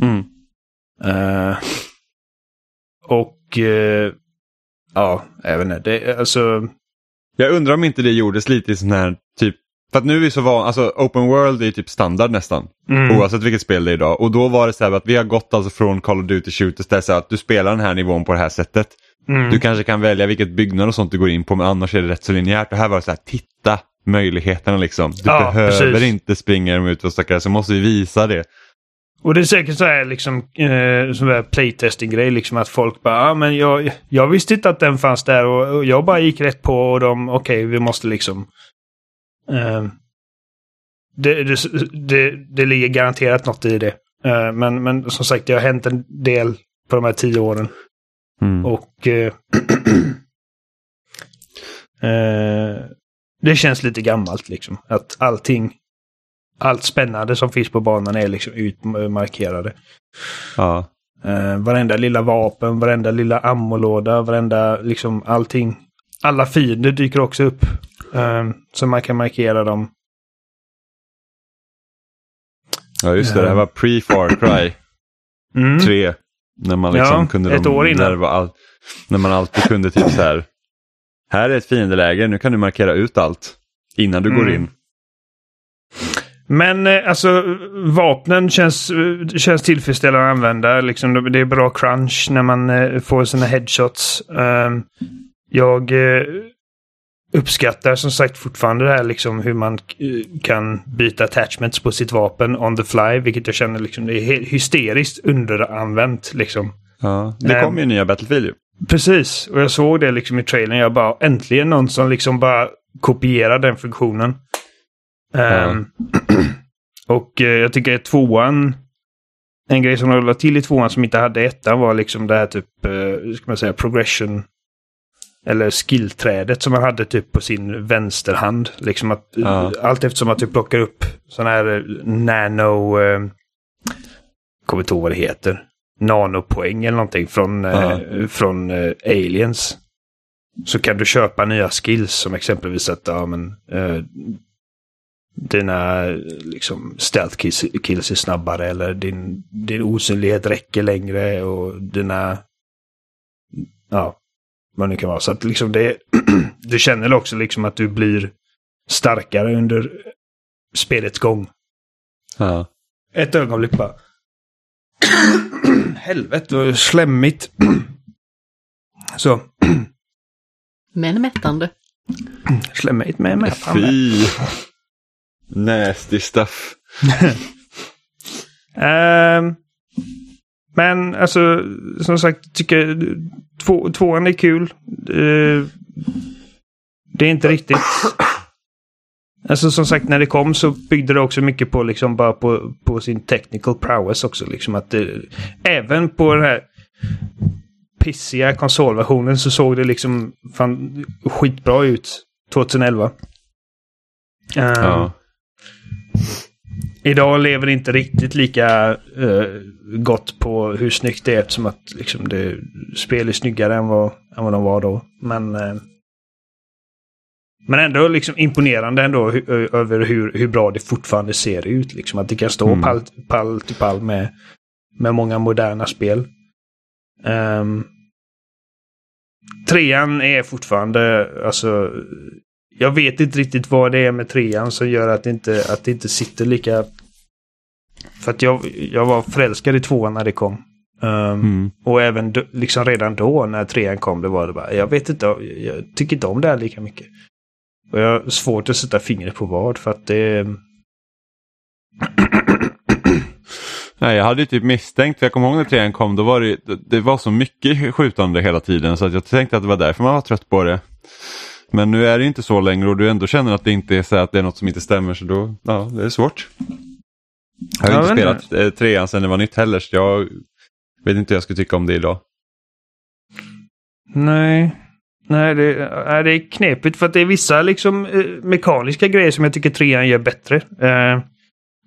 Mm. Uh, och uh, ja, även det, alltså. Jag undrar om inte det gjordes lite i sån här typ för att nu är vi så van, alltså open world är typ standard nästan. Mm. Oavsett vilket spel det är idag. Och då var det så här att vi har gått alltså från Call of Duty Shooters där så att du spelar den här nivån på det här sättet. Mm. Du kanske kan välja vilket byggnad och sånt du går in på men annars är det rätt så linjärt. Och här var det så här, titta möjligheterna liksom. Du ja, behöver precis. inte springa dem ut och stackare så måste vi visa det. Och det är säkert så här liksom, eh, sån där playtesting-grej, liksom att folk bara, ah, men jag, jag visste inte att den fanns där och, och jag bara gick rätt på och de, okej, okay, vi måste liksom Uh, det, det, det, det, ligger garanterat något i det. Uh, men, men som sagt, det har hänt en del på de här tio åren. Mm. Och uh, <clears throat> det känns lite gammalt liksom. Att allting, allt spännande som finns på banan är liksom utmarkerade. Ja. Uh, varenda lilla vapen, varenda lilla ammolåda, varenda liksom allting alla fiender dyker också upp. Um, så man kan markera dem. Ja just det, det här var pre-Far Cry Mm. 3. När man liksom Ja, kunde... ett år innan. När, var all, när man alltid kunde typ så här. Här är ett fiendeläge, nu kan du markera ut allt. Innan du går Mm. in. Men eh, alltså vapnen känns, eh, känns tillfredsställande att använda. Liksom, det- är bra crunch när man eh, får sina headshots. Ehm, jag uppskattar som sagt fortfarande det här liksom hur man kan byta attachments på sitt vapen on the fly. Vilket jag känner liksom det är hysteriskt underanvänt liksom. Ja, det Nej. kom ju nya Battlefield ju. Precis, och jag såg det liksom i trailern. Jag bara äntligen någon som liksom bara kopierar den funktionen. Ehm, och eh, jag tycker att tvåan, en grej som de la till i tvåan som inte hade ettan var liksom det här typ, eh, ska man säga, progression. Eller skillträdet som man hade typ på sin vänsterhand. Liksom att, Ja. Allt eftersom att du plockar upp sådana här eh, nano... Eh, kommer inte ihåg vad det heter. Nanopoäng eller någonting från, Ja. eh, från eh, aliens. Så kan du köpa nya skills som exempelvis att ja, men, eh, dina liksom, stealth kills, kills är snabbare eller din, din osynlighet räcker längre och dina... Ja, vad det nu kan vara. Så att liksom det... <clears throat> du känner också liksom att du blir starkare under spelets gång. Ja. Ett ögonblick bara. <clears throat> Helvete vad slemmigt. <clears throat> Så, Men mättande. slemmigt med mig. Fy! Nasty stuff. <laughs> Ehm, men alltså, som sagt, tycker två, tvåan är kul. Eh, det är inte riktigt... Alltså som sagt, när det kom så byggde det också mycket på liksom bara på, på sin technical prowess också. Liksom att det, även på den här pissiga konsolversionen så såg det liksom fan, skitbra ut 2011. Ehm, Ja. Idag lever inte riktigt lika eh, gott på hur snyggt det är eftersom att liksom, det, spel är snyggare än vad, än vad de var då. Men, eh, men ändå liksom imponerande ändå hu- över hur, hur bra det fortfarande ser ut. Liksom, att det kan stå Mm. pall, pall till pall med, med många moderna spel. Um, trean är fortfarande, alltså, jag vet inte riktigt vad det är med trean som gör att det inte, att det inte sitter lika... För att jag, jag var förälskad i tvåan när det kom. Um, Mm. Och även liksom redan då när trean kom, det var det bara, jag vet inte, jag, jag tycker inte om det här lika mycket. Och jag har svårt att sätta fingret på vad, för att det... <clears throat> Nej, jag hade ju typ misstänkt, för jag kommer ihåg när trean kom, då var det, det var så mycket skjutande hela tiden så att jag tänkte att det var därför man var trött på det. Men nu är det inte så längre och du ändå känner att det inte är så att det är något som inte stämmer så då, ja, det är svårt. Jag har Ja, inte spelat eh, trean sedan det var nytt heller så jag vet inte hur jag skulle tycka om det idag. Nej. Nej, det, nej, det är knepigt för att det är vissa liksom eh, mekaniska grejer som jag tycker trean gör bättre. Eh,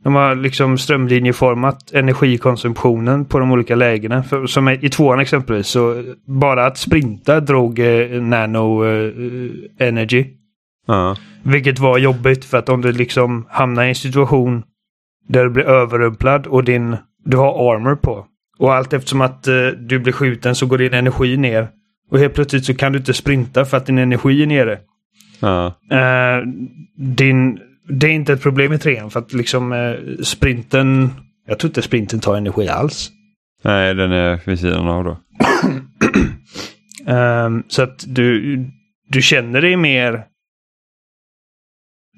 de har liksom strömlinjeformat energikonsumtionen på de olika lägena. För, som i tvåan exempelvis, så bara att sprinta drog eh, nano eh, energy. Ja, Vilket var jobbigt för att om du liksom hamnar i en situation där du blir överrumplad och din, du har armor på. Och allt eftersom att eh, du blir skjuten så går din energi ner. Och helt plötsligt så kan du inte sprinta för att din energi är nere. Eh, din, det är inte ett problem i trean för att liksom eh, sprinten... Jag tror inte sprinten tar energi alls. nej den är vid sidan av då. <clears throat> Ehm, så att du, du känner dig mer,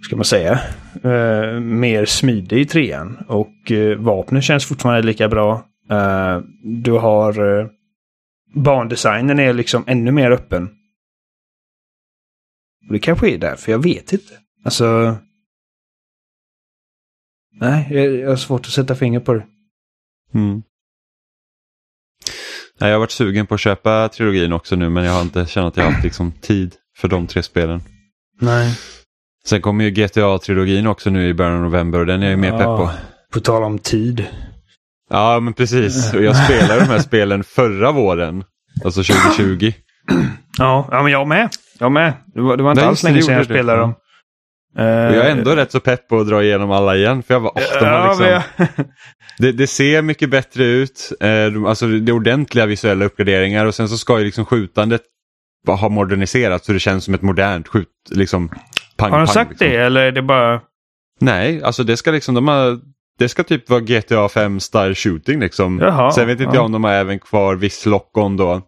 ska man säga, eh, mer smidig i trean. Och uh, vapnen känns fortfarande lika bra. Eh, du har uh, bandesignen är liksom ännu mer öppen. Och det kanske är därför, jag vet inte. Alltså... Nej, jag, har svårt att sätta finger på det. Mm. Nej, jag har varit sugen på att köpa trilogin också nu men jag har inte känt att jag har haft liksom, tid för de tre spelen. Nej. Sen kommer ju GTA-trilogin också nu i början av november och den är jag ju mer pepp på. På tal om tid. Ja, men precis. Och jag spelade de här <laughs> spelen förra våren. Alltså 2020. Ja, ja men jag med. Jag med. Det var, det var inte Nej, alls länge sedan jag spelade dem. Och jag är ändå rätt så pepp på att dra igenom alla igen. För jag bara, åh, de har liksom, jag- <laughs> det, det ser mycket bättre ut. Eh, alltså det är ordentliga visuella uppgraderingar och sen så ska ju liksom skjutandet ha moderniserats så det känns som ett modernt skjut. Liksom, pang, Har de sagt liksom. det eller är det bara... Nej, alltså det ska liksom, de har, det ska typ vara GTA 5 style shooting liksom. Jaha, Sen vet inte ja. jag om de har även kvar viss lock-on då.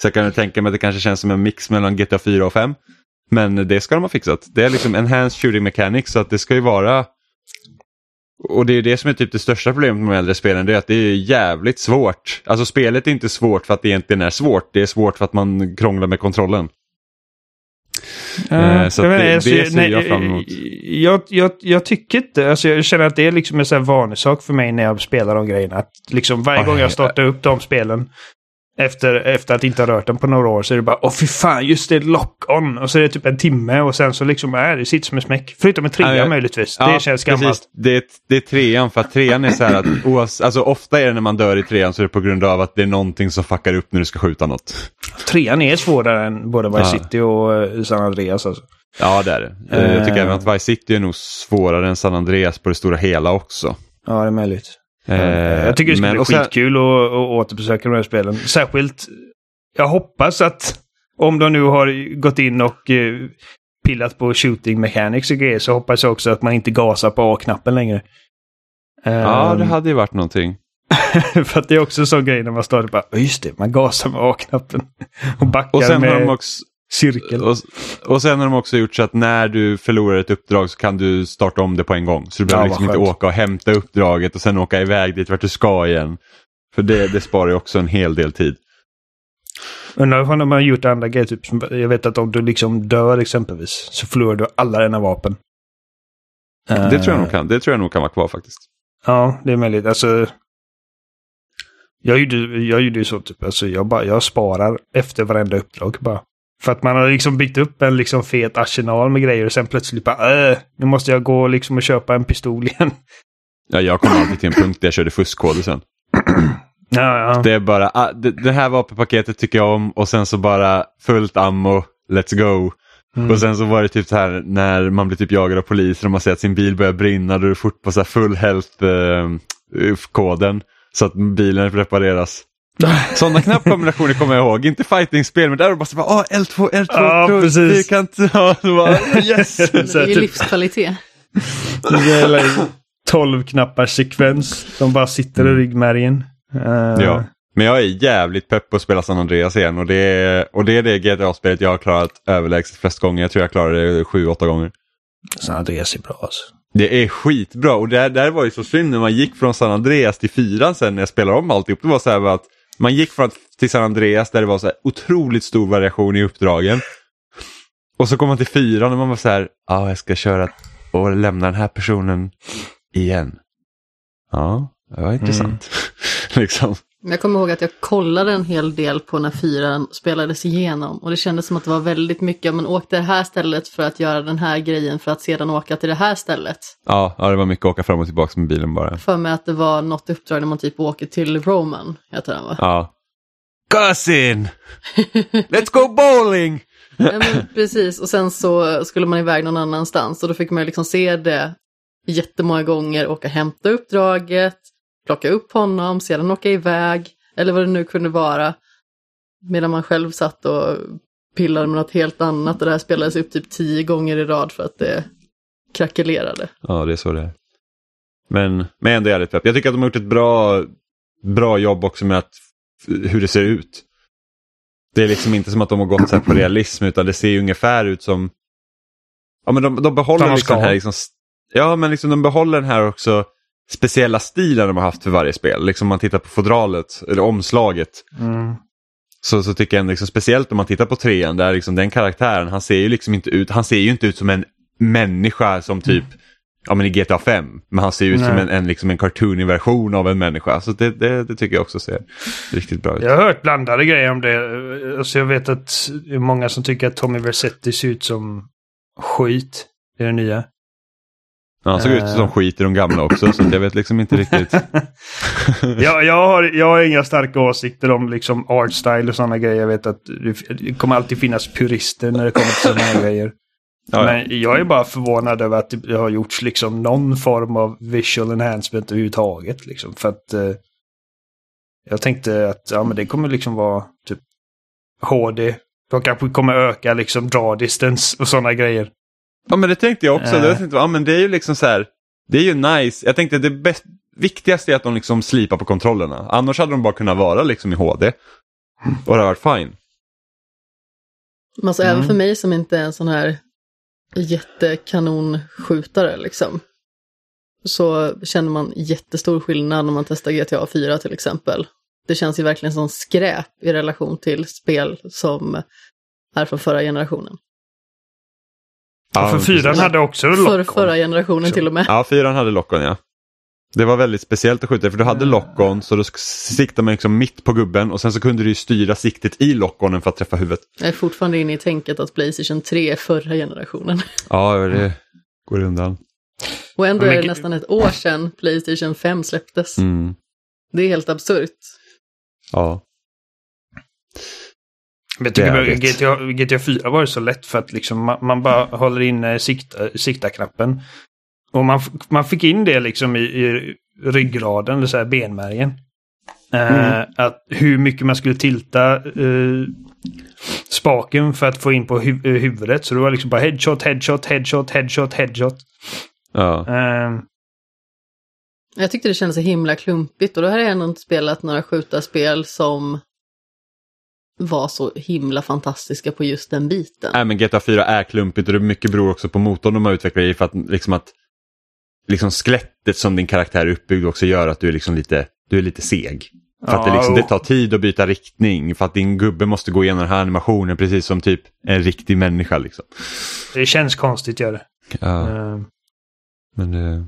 Så jag kan tänka mig att det kanske känns som en mix mellan GTA 4 och 5. Men det ska de ha fixat. Det är liksom enhanced shooting mechanics så att det ska ju vara och det är det som är typ det största problemet med de äldre spelen, det är att det är jävligt svårt. Alltså spelet är inte svårt för att det egentligen är svårt, det är svårt för att man krånglar med kontrollen. Eh, så vet det- inte, det alltså, ser jag fram emot. Jag, jag, jag tycker inte, alltså jag känner att det är liksom en sån här vanesak för mig när jag spelar de grejerna. Att liksom varje Ja, gång ja. jag startar upp de spelen efter, efter att inte ha rört den på några år så är det bara åh fy fan, just det, lock-on. Och så är det typ en timme och sen så liksom är det sitter som en smäck. Förutom en trea Ja, ja. möjligtvis. Ja, det känns gammalt. precis. Det är, det är trean för att trean är så här att oavs- alltså ofta är det när man dör i trean så är det på grund av att det är någonting som fuckar upp när du ska skjuta något. Trean är svårare än både Vice Ja. City och eh, San Andreas alltså. Ja det är det. Eh, Jag tycker Eh. även att Vice City är nog svårare än San Andreas på det stora hela också. Ja, det är möjligt. Eh, jag tycker det ska men- bli och skitkul att, återbesöka de här spelen. Särskilt, jag hoppas att om de nu har gått in och eh, pillat på shooting mechanics och grejer så hoppas jag också att man inte gasar på A-knappen längre. Ja Ehm, det hade ju varit någonting. <laughs> för att det är också en sån grej när man startar bara, "Ja, just det, man gasar med A-knappen. Och backar Och sen med har de också cirkel. och, och sen har de också gjort så att när du förlorar ett uppdrag så kan du starta om det på en gång. Så du behöver Ja, liksom inte åka och hämta uppdraget och sen åka iväg dit vart du ska igen. För det, det sparar ju också en hel del tid. Undrar om de har gjort andra grejer. Typ, jag vet att om du liksom dör exempelvis så förlorar du alla dina vapen. Det tror jag Eh, nog kan, det tror jag nog kan vara kvar faktiskt. Ja, det är möjligt. Alltså, jag gjorde, jag gjorde ju så typ. Alltså, jag, bara, jag sparar efter varenda uppdrag bara. För att man har liksom byggt upp en liksom fet arsenal med grejer och sen plötsligt bara äh, nu måste jag gå liksom och köpa en pistol igen. Ja, jag kom alltid till en punkt där jag körde fuskkoder sen. <clears throat> ja, ja. Det är bara, ah, det, det här vapenpaketet tycker jag om och sen så bara fullt ammo, let's go. Mm. Och sen så var det typ så här när man blir typ jagad av poliser och man ser att sin bil börjar brinna, då är det fort på så här full health-koden. så att bilen repareras. Sådana knappkombinationer kommer jag ihåg, inte fighting-spel men där var det bara så bara, ah, L2, L2, Ja, L2, precis. fyrkant, <laughs> ja, bara, yes. <laughs> Det är ju typ, livskvalitet. det är 12 knappars sekvens. De bara sitter i ryggmärgen. Eh, Ja. Men jag är jävligt pepp på att spela San Andreas igen och det är, och det, är det GTA-spelet jag har klarat överlägset flest gånger. Jag tror jag klarade det sju, åtta gånger. San Andreas är bra alltså. Det är skitbra och det där var ju så synd när man gick från San Andreas till fyran sen när jag spelade om alltihop. Det var så här att man gick från till San Andreas där det var så här otroligt stor variation i uppdragen. Och så kom man till fyran och man var så här, ja ah, jag ska köra och lämna den här personen igen. Ja, det var intressant. <laughs> liksom. Men Jag kommer ihåg att jag kollade en hel del på när fyran spelades igenom och det kändes som att det var väldigt mycket, man åkte det här stället för att göra den här grejen för att sedan åka till det här stället. Ja, ja, det var mycket åka fram och tillbaka med bilen bara. För mig att det var något uppdrag när man typ åker till Roman, heter den va? Ja. Cousin! Let's go bowling! Ja, men precis, och sen så skulle man iväg någon annanstans och då fick man liksom se det jättemånga gånger, åka och hämta uppdraget, plocka upp honom, sedan åka iväg, eller vad det nu kunde vara. Medan man själv satt och pillade med något helt annat och det här spelades upp typ tio gånger i rad för att det krackelerade. Ja, det är så det är. Men, men ändå jävligt pepp. Jag tycker att de har gjort ett bra, bra jobb också med att, hur det ser ut. Det är liksom inte som att de har gått så här på realism utan det ser ju ungefär ut som... Ja men de, de behåller liksom den här liksom, Ja men liksom de behåller den här också speciella stilen de har haft för varje spel. Liksom om man tittar på fodralet, eller omslaget. Mm. Så, så tycker jag liksom, speciellt om man tittar på trean där liksom den karaktären, han ser ju liksom inte ut, han ser ju inte ut som en människa som typ, ja men i GTA 5, men han ser ju ut som Nej. en, en, liksom en cartoonig version av en människa. Så det, det, det tycker jag också ser riktigt bra ut. Jag har hört blandade grejer om det. Alltså jag vet att det är många som tycker att Tommy Vercetti ser ut som skit i det nya. Ja, han såg ut som Eh. skit i de gamla också så jag vet liksom inte riktigt. <laughs> jag, jag, har, jag har inga starka åsikter om liksom art style och sådana grejer. Jag vet att det, kommer alltid finnas purister när det kommer till sådana här grejer. <laughs> Ja, ja. Men jag är bara förvånad över att det har gjorts liksom någon form av visual enhancement överhuvudtaget. Liksom, för att eh, jag tänkte att ja, men det kommer liksom vara typ HD. De kanske kommer öka liksom draw distance och sådana grejer. Ja men det tänkte jag också. Eh. Det, var inte, ja, men det är ju liksom så här. Det är ju nice. Jag tänkte det bäst, viktigaste är att de liksom slipar på kontrollerna. Annars hade de bara kunnat vara liksom i HD. Och det hade varit fine. Men alltså Mm. även för mig som inte är en sån här jättekanonskjutare liksom. Så känner man jättestor skillnad när man testar GTA 4 till exempel. Det känns ju verkligen som skräp i relation till spel som är från förra generationen. Ja, för fyran hade också För lock förra generationen till och med. Ja, fyran hade lock-on ja. Det var väldigt speciellt att skjuta för du hade lock-on så då siktade man liksom mitt på gubben och sen så kunde du ju styra siktet i lock-onen för att träffa huvudet. Jag är fortfarande inne i tänket att Playstation 3 är förra generationen. <laughs> Ja, det går undan. Och ändå är det nästan ett år sedan Playstation 5 släpptes. Mm. Det är helt absurt. Ja. Men jag tycker är GTA, GTA 4 var det så lätt för att liksom man, man bara håller in eh, sikta, sikta-knappen. Och man, man fick in det liksom i, i ryggraden, eller så här benmärgen. Eh, att hur mycket man skulle tilta eh, spaken för att få in på hu- eh, huvudet. Så det var liksom bara headshot, headshot, headshot, headshot, headshot. ja. Eh, Jag tyckte det kändes så himla klumpigt och då har jag ändå inte spelat några skjutarspel som var så himla fantastiska på just den biten. Nej men GTA 4 är klumpigt och det är mycket beror också på motorn de har utvecklat i för att liksom att liksom skelettet som din karaktär är uppbyggd också gör att du är liksom lite, du är lite seg. För att det, Ja, liksom, det tar tid att byta riktning för att din gubbe måste gå igenom den här animationen precis som typ en riktig människa. Liksom. det känns konstigt gör det. Ja, Eh, men det...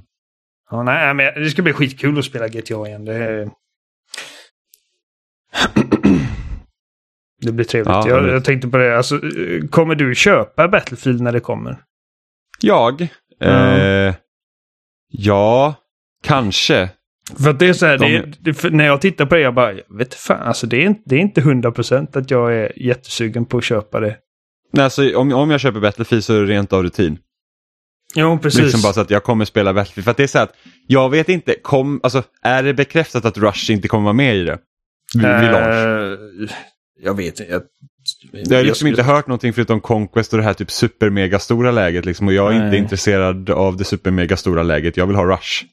Ja, nej, men det ska bli skitkul att spela GTA igen. Det, det blir trevligt. Ja, jag, jag tänkte på det. Alltså, eh, kommer du köpa Battlefield när det kommer? Jag? Eh, ja, kanske. För att det är så här, De- det, det, när jag tittar på det, jag bara, jag vet fan, alltså det är, inte- det är inte 100% att jag är jättesugen på att köpa det. Nej, alltså, om, om jag köper Battlefield så är det rent av rutin. Jo, precis. Liksom bara så att jag kommer spela Battlefield. För att det är så här att jag vet inte, kom, alltså, är det bekräftat att Rush inte kommer vara med i det? Vid, vid launch? Eh, jag vet inte. Jag, Jag har liksom inte hört någonting förutom Conquest och det här typ super stora läget liksom, och jag är inte Nej. intresserad av det super stora läget. Jag vill ha Rush.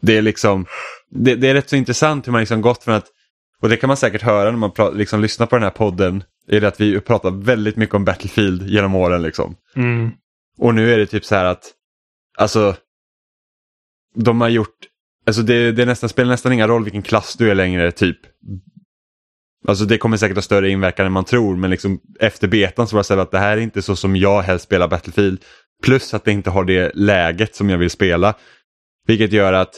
Det är liksom, det, det är rätt så intressant hur man liksom gått från att, och det kan man säkert höra när man pra, liksom lyssnar på den här podden, är det att vi pratar väldigt mycket om Battlefield genom åren liksom. Mm. Och nu är det typ så här att, alltså, de har gjort, alltså det, det är nästan, spelar nästan ingen roll vilken klass du är längre typ. Alltså det kommer säkert ha större inverkan än man tror men liksom efter betan så var det så att det här är inte så som jag helst spelar Battlefield. Plus att det inte har det läget som jag vill spela. Vilket gör att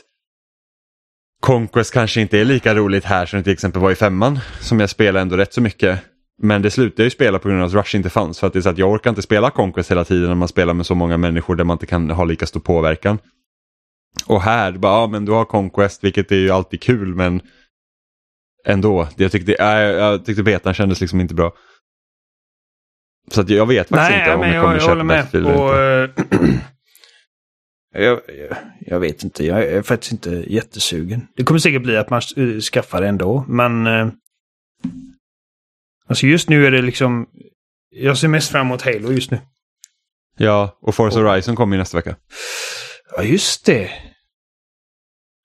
Conquest kanske inte är lika roligt här som det till exempel var i femman. Som jag spelar ändå rätt så mycket. Men det slutade jag ju spela på grund av att Rush inte fanns. För att det är så att jag orkar inte spela Conquest hela tiden när man spelar med så många människor där man inte kan ha lika stor påverkan. Och här, bara, ja men du har Conquest vilket är ju alltid kul men ändå. Jag tyckte, äh, jag tyckte betan kändes liksom inte bra. Så att jag vet faktiskt inte om jag kommer jag köpa håller med. Battlefield eller Och, inte. eh, jag, jag, jag vet inte. Jag är faktiskt inte jättesugen. Det kommer säkert bli att man uh, skaffar det ändå. Men eh, alltså just nu är det liksom... Jag ser mest fram emot Halo just nu. Ja, och Forza Horizon kommer ju nästa vecka. Ja, just det.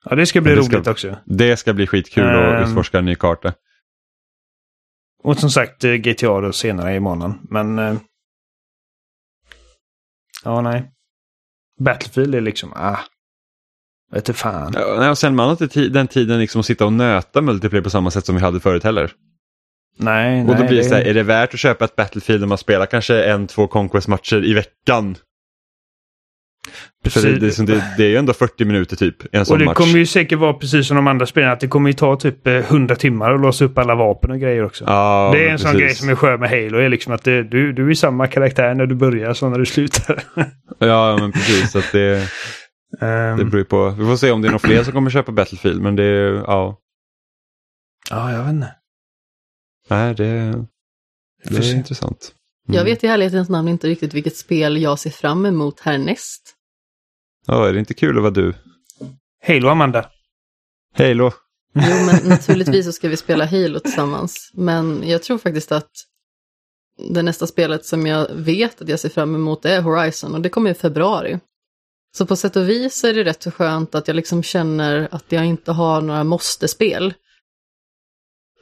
Ja, det ska bli det ska- roligt också. Det ska bli skitkul att Ehm. utforska en ny karta. Och som sagt eh, GTA då senare i månaden. Men... eh, Ja, nej. Battlefield är liksom... Ah. Vet du fan. Ja, nej, och sen man har den tiden liksom att sitta och nöta multiplayer på samma sätt som vi hade förut heller. Nej, nej. Och då blir det det- så här, är det värt att köpa ett Battlefield när man spelar kanske en, två Conquest-matcher i veckan? För det, det, är det, det är ju ändå 40 minuter typ en Och sån det match. kommer ju säkert vara precis som de andra spelen, att det kommer ju ta typ eh, 100 timmar att låsa upp alla vapen och grejer också. Ja, det är en sån grej som är skön med Halo, är liksom att det, du, du är samma karaktär när du börjar som när du slutar. <laughs> Ja, men precis. Så att det, Ehm, det beror på. Vi får se om det är några fler som kommer köpa Battlefield. Men det, ja. Ja, jag vet inte. Nej, det, det är intressant. Mm. Jag vet i ärlighetens namn inte riktigt vilket spel jag ser fram emot härnäst. Ja, är det inte kul att vara du? Halo, Amanda. Halo. Jo, men naturligtvis så ska vi spela Halo tillsammans. Men jag tror faktiskt att det nästa spelet som jag vet att jag ser fram emot är Horizon och det kommer i februari. Så på sätt och vis är det rätt så skönt att jag liksom känner att jag inte har några måste-spel.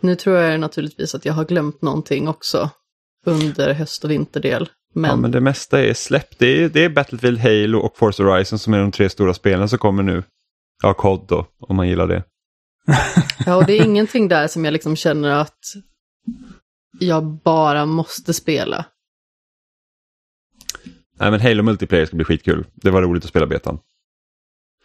Nu tror jag naturligtvis att jag har glömt någonting också under höst och vinterdel. Men, Ja, men det mesta är släppt. Det är, det är Battlefield, Halo och Forza Horizon som är de tre stora spelen som kommer nu. Ja, COD då, om man gillar det. <laughs> ja, och det är ingenting där som jag liksom känner att jag bara måste spela. Nej, men Halo Multiplayer ska bli skitkul. Det var roligt att spela betan.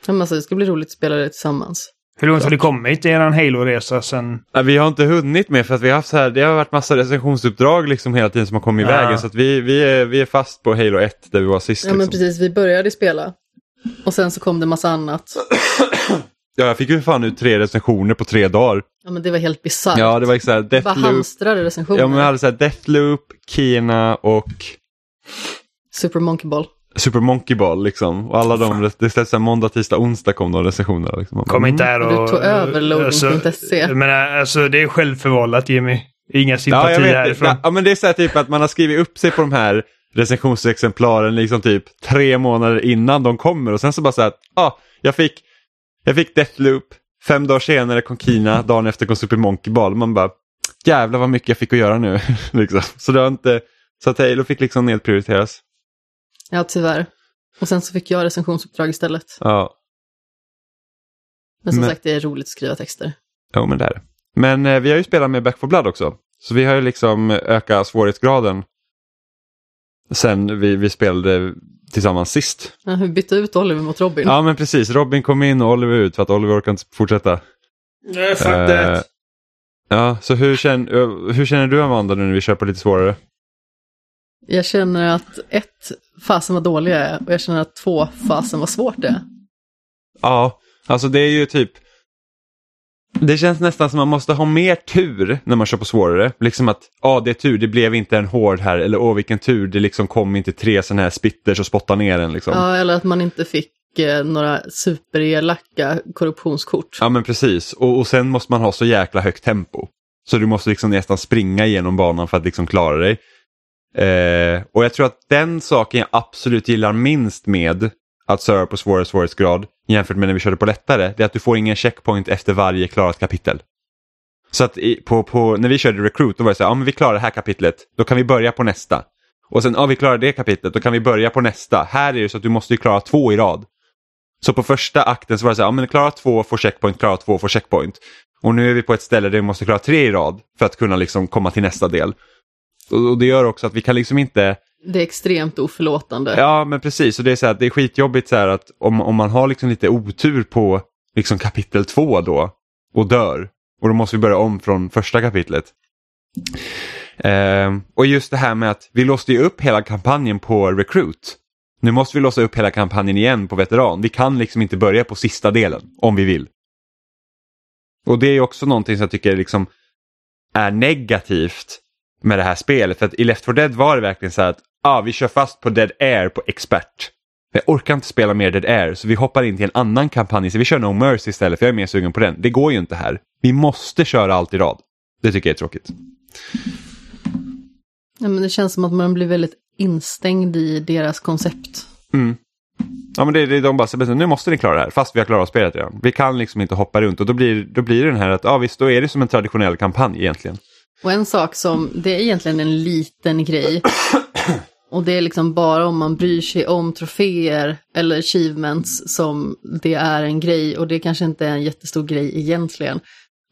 Men alltså, det ska bli roligt att spela det tillsammans. Hur långt har du kommit i er Halo-resa sen? Nej, vi har inte hunnit med för att vi har haft så här, det har varit massa recensionsuppdrag liksom hela tiden som har kommit i Ja. vägen. Så att vi, vi, är, vi är fast på Halo 1 där vi var sist. Ja, men liksom. precis. Vi började spela. Och sen så kom det massa annat. Ja, jag fick ju fan ut tre recensioner på tre dagar. Ja, men det var helt bisarrt. Ja, det var Det var Deathloop. hamstrade recensioner. Ja, men vi hade så här Deathloop, Kina och Super Monkey Ball. Super Monkey Ball liksom. Och alla de, det släpps måndag, tisdag, onsdag kom de recensionerna. Liksom. Kom inte mm. här Och du tog över loading.se. Alltså, men alltså det är självförvållat Jimmy. Inga Ja, sympatier det. härifrån. Ja, men det är så här typ att man har skrivit upp sig på de här recensionsexemplaren liksom typ tre månader innan de kommer och sen så bara så här att ah, jag fick jag fick Deathloop, fem dagar senare kom Kina, dagen efter kom Super Monkey Ball. Man bara jävlar vad mycket jag fick att göra nu. <laughs> liksom. Så det har inte, så att Halo fick liksom nedprioriteras. Ja, tyvärr. Och sen så fick jag recensionsuppdrag istället. Ja, Men som Men- sagt, det är roligt att skriva texter. jo men det är det. Men eh, vi har ju spelat med Back for Blood också. Så vi har ju liksom ökat svårighetsgraden sen vi, vi spelade tillsammans sist. Ja, vi bytte ut Oliver mot Robin. Ja men precis, Robin kom in och Oliver ut för att Oliver orkar inte fortsätta. Nej, fuck Eh, that. Ja, så hur känner, eh, hur känner du Amanda nu när vi kör på lite svårare? Jag känner att ett, fasen vad dålig jag är. Och jag känner att två, fasen vad svårt det är. Ja, alltså det är ju typ det känns nästan som man måste ha mer tur när man kör på svårare. Liksom att, ja det är tur, det blev inte en hård här. Eller åh vilken tur, det liksom kom inte tre sådana här spitters och spottade ner en liksom. Ja. Ja, eller att man inte fick eh, några superelaka korruptionskort. men precis, och, och sen måste man ha så jäkla högt tempo. Så du måste liksom nästan springa igenom banan för att liksom klara dig. Eh, och jag tror att den saken jag absolut gillar minst med att serva på svårare svårighetsgrad jämfört med när vi körde på lättare, det är att du får ingen checkpoint efter varje klarat kapitel. Så att i, på, på, när vi körde Recruit då var det så här, ja men vi klarar det här kapitlet, då kan vi börja på nästa. Och sen, ja vi klarar det kapitlet, då kan vi börja på nästa. Här är det så att du måste ju klara två i rad. Så på första akten så var det så här, ja men klara två, får checkpoint, klara två, får checkpoint. Och nu är vi på ett ställe där vi måste klara tre i rad för att kunna liksom komma till nästa del. Och, det gör också att vi kan liksom inte, Det är extremt oförlåtande. ja men precis, och det är så här, att det är skitjobbigt så här att om, om man har liksom lite otur på liksom kapitel två då och dör och då måste vi börja om från första kapitlet. Ehm, och just det här med att vi låste ju upp hela kampanjen på Recruit. Nu måste vi låsa upp hela kampanjen igen på veteran. Vi kan liksom inte börja på sista delen om vi vill. Och det är också någonting som jag tycker liksom är negativt med det här spelet. För att i Left 4 Dead var det verkligen så att ah, vi kör fast på Dead Air på expert. Jag orkar inte spela mer Dead Air så vi hoppar in till en annan kampanj. Så vi kör No Mercy istället för jag är mer sugen på den. Det går ju inte här. Vi måste köra allt i rad. Det tycker jag är tråkigt. Ja, men det känns som att man blir väldigt instängd i deras koncept. Mm. Ja men det, det, de bara säger nu måste ni klara det här fast vi har klarat spelet redan. Vi kan liksom inte hoppa runt och då blir, då blir det den här att ja visst då är det som en traditionell kampanj egentligen. Och en sak som, det är egentligen en liten grej. Och det är liksom bara om man bryr sig om troféer eller achievements som det är en grej. Och det kanske inte är en jättestor grej egentligen.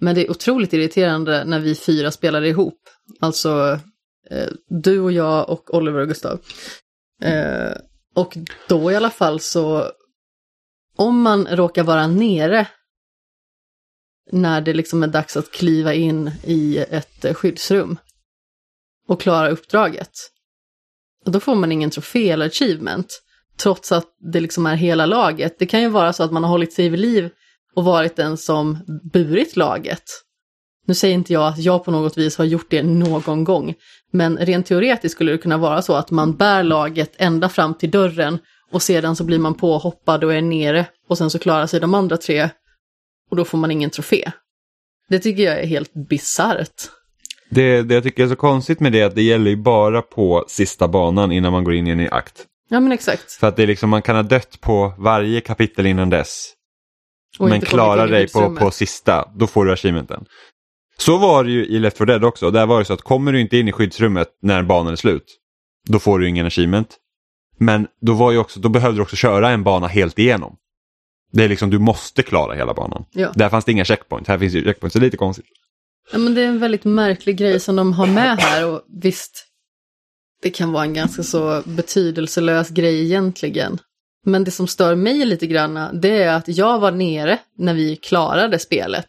Men det är otroligt irriterande när vi fyra spelar ihop. Alltså eh, du och jag och Oliver och Gustav. Eh, och då i alla fall så, om man råkar vara nere när det liksom är dags att kliva in i ett eh, skyddsrum och klara uppdraget. Och då får man ingen trofé eller achievement. trots att det liksom är hela laget. Det kan ju vara så att man har hållit sig vid liv och varit den som burit laget. Nu säger inte jag att jag på något vis har gjort det någon gång, men rent teoretiskt skulle det kunna vara så att man bär laget ända fram till dörren och sedan så blir man påhoppad och är nere och sen så klarar sig de andra tre och då får man ingen trofé. Det tycker jag är helt bisarrt. Det, det jag tycker är så konstigt med det är att det gäller ju bara på sista banan innan man går in i en ny akt. Ja men exakt. För att det är liksom, man kan ha dött på varje kapitel innan dess. Och men klarar dig på, på sista, då får du achievementen. Så var det ju i Left 4 Dead också. Där var det så att kommer du inte in i skyddsrummet när banan är slut, då får du ingen achievement. Men då, var ju också, då behövde du också köra en bana helt igenom. Det är liksom, du måste klara hela banan. Ja. Där fanns det inga checkpoints, här finns ju checkpoints, så det är lite konstigt. Ja, men det är en väldigt märklig grej som de har med här och visst, det kan vara en ganska så betydelselös grej egentligen. Men det som stör mig lite grann, det är att jag var nere när vi klarade spelet.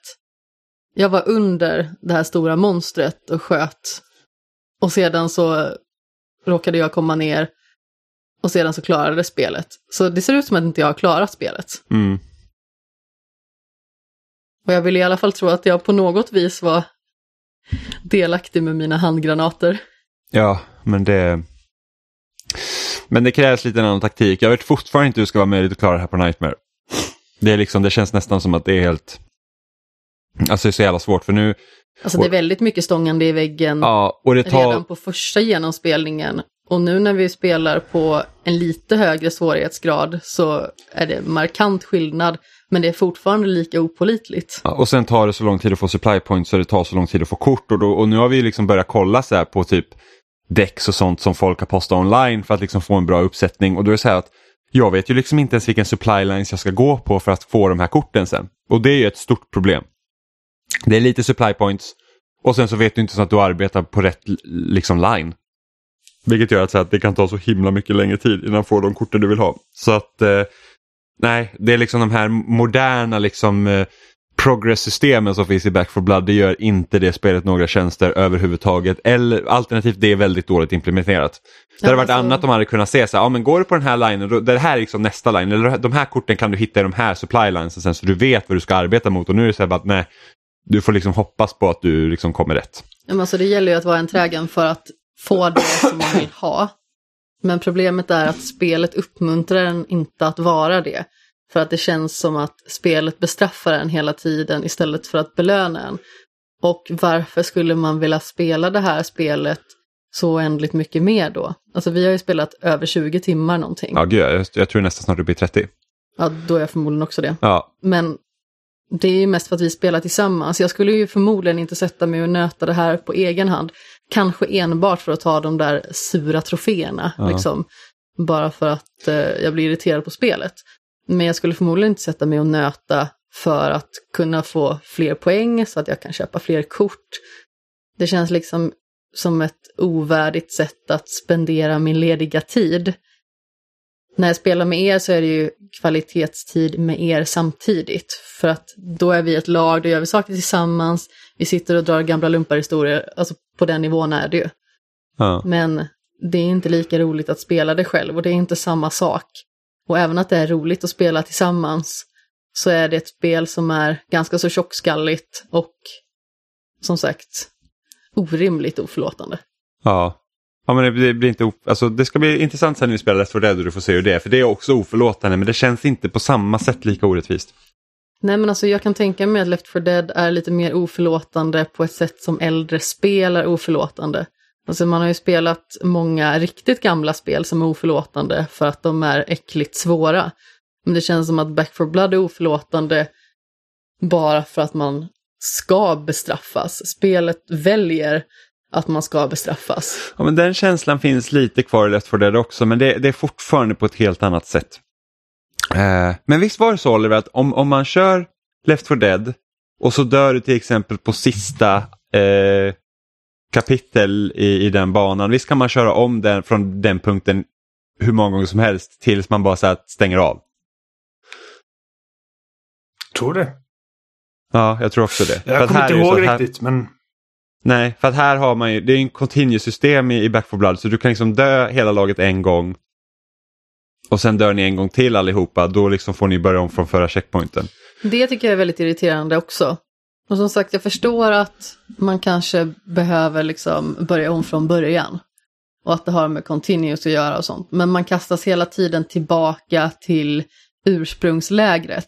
Jag var under det här stora monstret och sköt. Och sedan så råkade jag komma ner och sedan så klarade spelet. Så det ser ut som att inte jag har klarat spelet. Mm. Och jag vill i alla fall tro att jag på något vis var delaktig med mina handgranater. Ja, men det... Men det krävs lite en annan taktik. Jag vet fortfarande inte hur det ska vara möjligt att klara det här på Nightmare. Det, är liksom, det känns nästan som att det är helt... Alltså det är så jävla svårt för nu... Alltså det är väldigt mycket stångande i väggen Ja, och det tar... redan på första genomspelningen. Och nu när vi spelar på en lite högre svårighetsgrad så är det markant skillnad. Men det är fortfarande lika opolitligt. Ja, och sen tar det så lång tid att få supply points så det tar så lång tid att få kort. Och, då, och nu har vi liksom börjat kolla så här på typ decks och sånt som folk har postat online för att liksom få en bra uppsättning. Och då är det så här att jag vet ju liksom inte ens vilken supply lines jag ska gå på för att få de här korten sen. Och det är ju ett stort problem. Det är lite supply points och sen så vet du inte så att du arbetar på rätt liksom line. Vilket gör att, så att det kan ta så himla mycket längre tid innan du får de korten du vill ha. Så att eh, nej, det är liksom de här moderna liksom eh, progress-systemen som finns i Back 4 Blood. Det gör inte det spelet några tjänster överhuvudtaget. Eller alternativt det är väldigt dåligt implementerat. Det hade varit alltså- annat om man hade kunnat se så här, ja men går du på den här linen, då, det här är liksom nästa line, eller de här korten kan du hitta i de här supply lines sen så du vet vad du ska arbeta mot och nu är det så här bara att nej, du får liksom hoppas på att du liksom kommer rätt. Ja, men alltså det gäller ju att vara en trägen för att få det som man vill ha. Men problemet är att spelet uppmuntrar en inte att vara det. För att det känns som att spelet bestraffar en hela tiden istället för att belöna en. Och varför skulle man vilja spela det här spelet så oändligt mycket mer då? Alltså vi har ju spelat över 20 timmar någonting. Ja, gud, jag, jag tror nästan snart uppe i 30. Ja, då är jag förmodligen också det. Ja, Men det är ju mest för att vi spelar tillsammans. Jag skulle ju förmodligen inte sätta mig och nöta det här på egen hand. Kanske enbart för att ta de där sura troféerna. Ja. Liksom. Bara för att eh, jag blir irriterad på spelet. Men jag skulle förmodligen inte sätta mig och nöta för att kunna få fler poäng så att jag kan köpa fler kort. Det känns liksom som ett ovärdigt sätt att spendera min lediga tid. När jag spelar med er så är det ju kvalitetstid med er samtidigt. För att då är vi ett lag, då gör vi saker tillsammans, vi sitter och drar gamla lumparhistorier, alltså på den nivån är det ju. ja. Men det är inte lika roligt att spela det själv och det är inte samma sak. Och även att det är roligt att spela tillsammans så är det ett spel som är ganska så tjockskalligt och som sagt orimligt oförlåtande. Ja. Ja men det, blir inte, alltså, det ska bli intressant sen när vi spelar Left 4 Dead och du får se hur det är. För det är också oförlåtande men det känns inte på samma sätt lika orättvist. Nej men alltså jag kan tänka mig att Left 4 Dead är lite mer oförlåtande på ett sätt som äldre spel är oförlåtande. Alltså man har ju spelat många riktigt gamla spel som är oförlåtande för att de är äckligt svåra. Men det känns som att Back 4 Blood är oförlåtande bara för att man ska bestraffas. Spelet väljer att man ska bestraffas. Ja men den känslan finns lite kvar i Left 4 Dead också men det, det är fortfarande på ett helt annat sätt. Eh, men visst var det så Oliver att om, om man kör Left 4 Dead och så dör du till exempel på sista eh, kapitel i, i den banan. Visst kan man köra om den från den punkten hur många gånger som helst tills man bara så här stänger av. Tror det. Ja, jag tror också det. Jag kommer inte ihåg här- riktigt men Nej, för att här har man ju, det är en continuous system i, i Back 4 Blood så du kan liksom dö hela laget en gång och sen dör ni en gång till allihopa, då liksom får ni börja om från förra checkpointen. Det tycker jag är väldigt irriterande också. Och som sagt, jag förstår att man kanske behöver liksom börja om från början. Och att det har med continuous att göra och sånt. Men man kastas hela tiden tillbaka till ursprungslägret.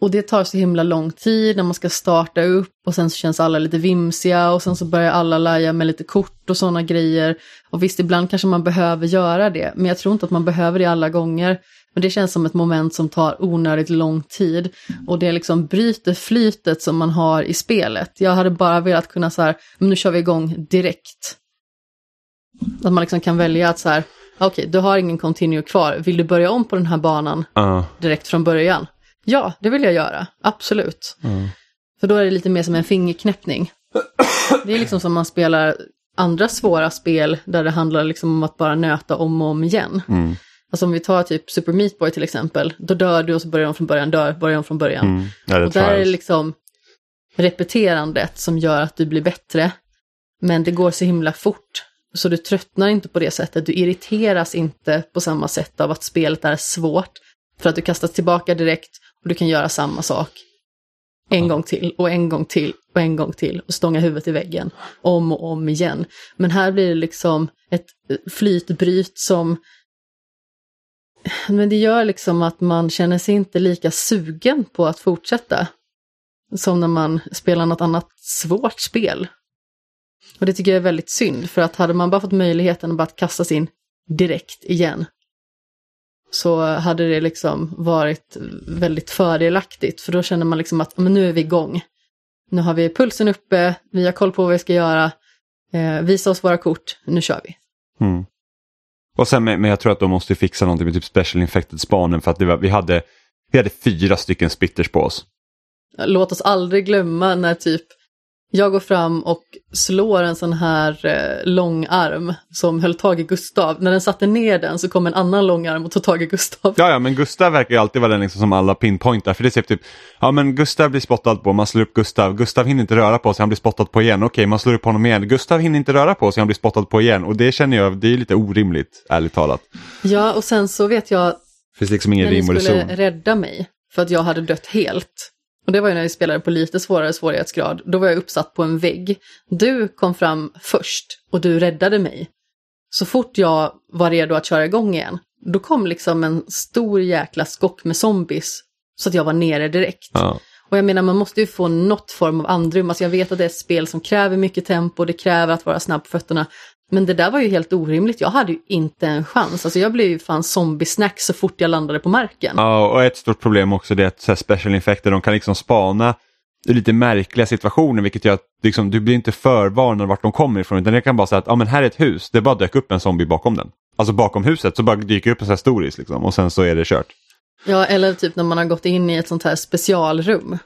Och det tar så himla lång tid när man ska starta upp och sen så känns alla lite vimsiga och sen så börjar alla laja med lite kort och sådana grejer. Och visst, ibland kanske man behöver göra det, men jag tror inte att man behöver det alla gånger. Men det känns som ett moment som tar onödigt lång tid och det liksom bryter flytet som man har i spelet. Jag hade bara velat kunna så här, men nu kör vi igång direkt. Att man liksom kan välja att så här, okej, okay, du har ingen continue kvar, vill du börja om på den här banan direkt från början? Ja, det vill jag göra, absolut. mm. För då är det lite mer som en fingerknäppning. <clears throat> Det är liksom som man spelar andra svåra spel där det handlar liksom om att bara nöta om och om igen. Mm. Alltså om vi tar typ Super Meat Boy till exempel, då dör du och så börjar de från början, dör, börjar de från början. Mm. Ja, det och där är det liksom repeterandet som gör att du blir bättre. Men det går så himla fort. Så du tröttnar inte på det sättet, du irriteras inte på samma sätt av att spelet är svårt. För att du kastas tillbaka direkt och du kan göra samma sak. En gång till och en gång till och en gång till och stånga huvudet i väggen om och om igen. Men här blir det liksom ett flytbryt som men det gör liksom att man känner sig inte lika sugen på att fortsätta. Som när man spelar något annat svårt spel. Och det tycker jag är väldigt synd, för att hade man bara fått möjligheten att bara kastas in direkt igen. Så hade det liksom varit väldigt fördelaktigt, för då känner man liksom att men nu är vi igång. Nu har vi pulsen uppe, vi har koll på vad vi ska göra, eh, visa oss våra kort, nu kör vi. Mm. Och sen, men jag tror att de måste fixa någonting med typ special infected spanen för att var, vi, hade, vi hade fyra stycken spitters på oss. Låt oss aldrig glömma när typ jag går fram och slår en sån här eh, lång arm som höll tag i Gustav. När den satte ner den så kom en annan lång arm och tog tag i Gustav. Ja, ja, men Gustav verkar ju alltid vara den liksom som alla pinpointar. För det är typ, ja men Gustav blir spottad på, man slår upp Gustav, Gustav hinner inte röra på sig, han blir spottad på igen. Okej, man slår upp honom igen, Gustav hinner inte röra på sig, han blir spottad på igen. Och det känner jag, det är lite orimligt, ärligt talat. Ja, och sen så vet jag Det finns liksom ingen när ni rim och reson. skulle rädda mig för att jag hade dött helt. Och det var ju när vi spelade på lite svårare svårighetsgrad. Då var jag uppsatt på en vägg. Du kom fram först och du räddade mig. Så fort jag var redo att köra igång igen, då kom liksom en stor jäkla skock med zombies. Så att jag var nere direkt. Ja. Och jag menar, man måste ju få något form av andrum. Alltså jag vet att det är ett spel som kräver mycket tempo, det kräver att vara snabb på fötterna. Men det där var ju helt orimligt. Jag hade ju inte en chans. Alltså jag blev ju fan zombie-snack så fort jag landade på marken. Ja, och ett stort problem också det är att så special infected, de kan liksom spana i lite märkliga situationer vilket gör att liksom, du blir inte förvarnad vart de kommer ifrån utan det kan bara säga att ja, men här är ett hus, det bara dök upp en zombie bakom den. Alltså bakom huset så bara dyker upp en sån här storis liksom och sen så är det kört. Ja, eller typ när man har gått in i ett sånt här specialrum.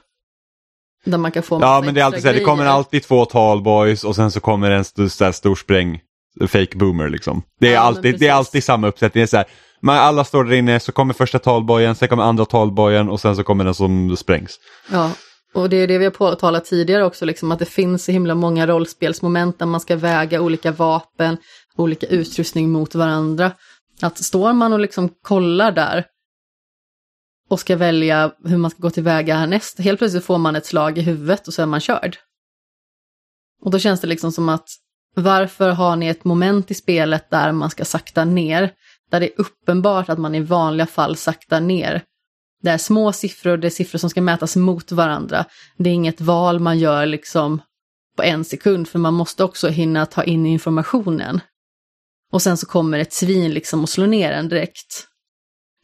Där man kan få Ja men det är alltid så här, det kommer alltid två talboys och sen så kommer en st så här stor spräng, fake boomer liksom. Det är, Ja, alltid, det är alltid samma uppsättning. Det är så här, man, alla står där inne, så kommer första talboyen, sen kommer andra talboyen och sen så kommer den som sprängs. Ja, och det är det vi har påtalat tidigare också, liksom, att det finns så himla många rollspelsmoment där man ska väga olika vapen, olika utrustning mot varandra. Att står man och liksom kollar där och ska välja hur man ska gå tillväga härnäst, helt plötsligt får man ett slag i huvudet och så är man körd. Och då känns det liksom som att varför har ni ett moment i spelet där man ska sakta ner, där det är uppenbart att man i vanliga fall saktar ner. Det är små siffror, det är siffror som ska mätas mot varandra. Det är inget val man gör liksom på en sekund, för man måste också hinna ta in informationen. Och sen så kommer ett svin liksom och slår ner en direkt.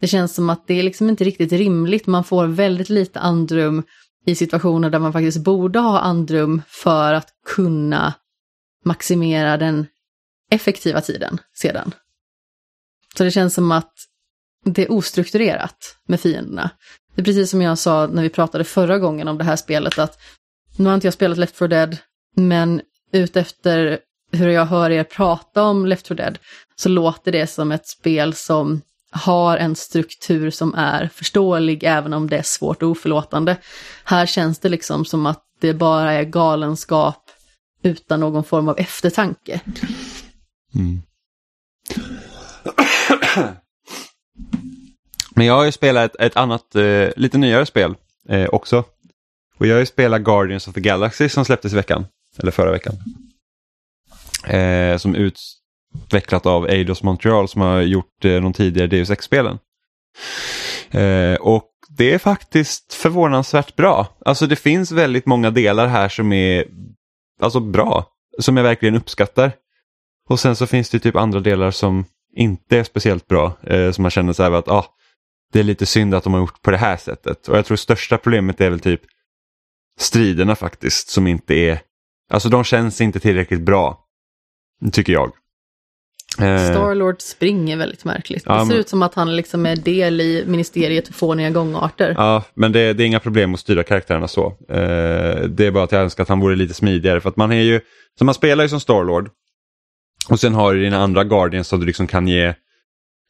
Det känns som att det är liksom inte riktigt rimligt. Man får väldigt lite andrum i situationer där man faktiskt borde ha andrum för att kunna maximera den effektiva tiden sedan. Så det känns som att det är ostrukturerat med fienderna. Det är precis som jag sa när vi pratade förra gången om det här spelet att nu har inte jag spelat Left 4 Dead, men utefter hur jag hör er prata om Left 4 Dead så låter det som ett spel som har en struktur som är förståelig även om det är svårt och oförlåtande. Här känns det liksom som att det bara är galenskap utan någon form av eftertanke. Mm. Men jag har ju spelat ett, ett annat, eh, lite nyare spel eh, också. Och jag har ju spelat Guardians of the Galaxy som släpptes i veckan. Eller förra veckan. Eh, som utvecklat av Eidos Montreal som har gjort eh, de tidigare Deus Ex-spelen. Eh, och det är faktiskt förvånansvärt bra. Alltså det finns väldigt många delar här som är alltså bra. Som jag verkligen uppskattar. Och sen så finns det typ andra delar som inte är speciellt bra. Eh, som man känner så här att ah, det är lite synd att de har gjort på det här sättet. Och jag tror största problemet är väl typ striderna faktiskt som inte är, alltså de känns inte tillräckligt bra. Tycker jag. Eh, Starlord springer väldigt märkligt. Ja, det ser men- ut som att han liksom är del i ministeriet för fåniga gångarter. Ja, men det, det är inga problem att styra karaktärerna så. Eh, det är bara att jag önskar att han vore lite smidigare för att man är ju, så man spelar ju som Starlord och sen har du dina andra Guardians som du liksom kan ge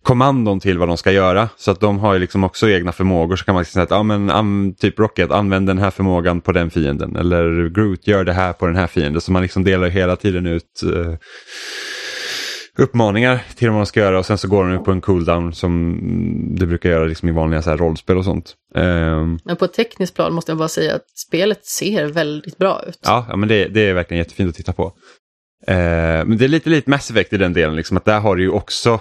kommandon till vad de ska göra. Så att de har ju liksom också egna förmågor så kan man säga att ja, men, typ Rocket använd den här förmågan på den fienden eller Groot gör det här på den här fienden. Så man liksom delar hela tiden ut eh, uppmaningar till vad de ska göra och sen så går de på en cooldown som det brukar göra liksom i vanliga så här rollspel och sånt. Ehm, Men på ett tekniskt plan måste jag bara säga att spelet ser väldigt bra ut. Ja, ja men det, det är verkligen jättefint att titta på. Eh, men det är lite lite Mass Effect i den delen, liksom, att där har du ju också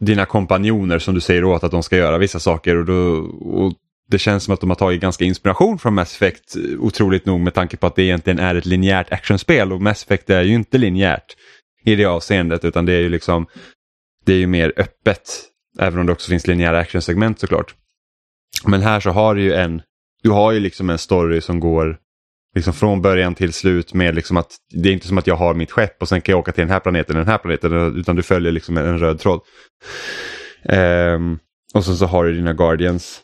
dina kompanjoner som du säger åt att de ska göra vissa saker. Och, då, och Det känns som att de har tagit ganska inspiration från Mass Effect, eh, otroligt nog med tanke på att det egentligen är ett linjärt actionspel och Mass Effect är ju inte linjärt i det avseendet utan det är ju liksom det är ju mer öppet, även om det också finns linjära actionsegment såklart. Men här så har du ju en, du har ju liksom en story som går liksom från början till slut med liksom att det är inte som att jag har mitt skepp och sen kan jag åka till den här planeten eller den här planeten utan du följer liksom en, röd tråd. Um, och sen så har du dina Guardians.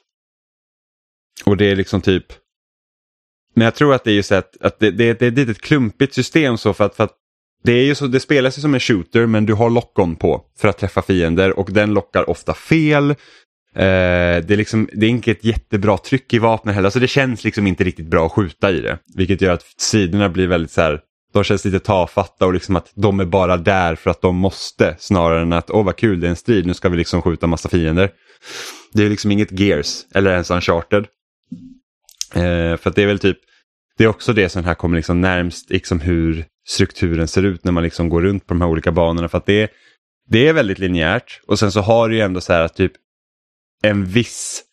Och det är liksom typ men jag tror att det är ju så att, att det, det, det är ett litet klumpigt system så för att, för att det, är ju så, det spelas ju som en shooter men du har lock-on på för att träffa fiender och den lockar ofta fel. Eh, det, är liksom, det är inte ett jättebra tryck i vapnen heller, så det känns liksom inte riktigt bra att skjuta i det. Vilket gör att sidorna blir väldigt så här, de känns lite tafatta och liksom att de är bara där för att de måste snarare än att åh vad kul det är en strid, nu ska vi liksom skjuta massa fiender. Det är liksom inget Gears eller ens Uncharted. Eh, för att det är väl typ, det är också det som här kommer liksom närmst liksom hur strukturen ser ut när man liksom går runt på de här olika banorna. För att det är, det är väldigt linjärt och sen så har du ju ändå så här att typ en viss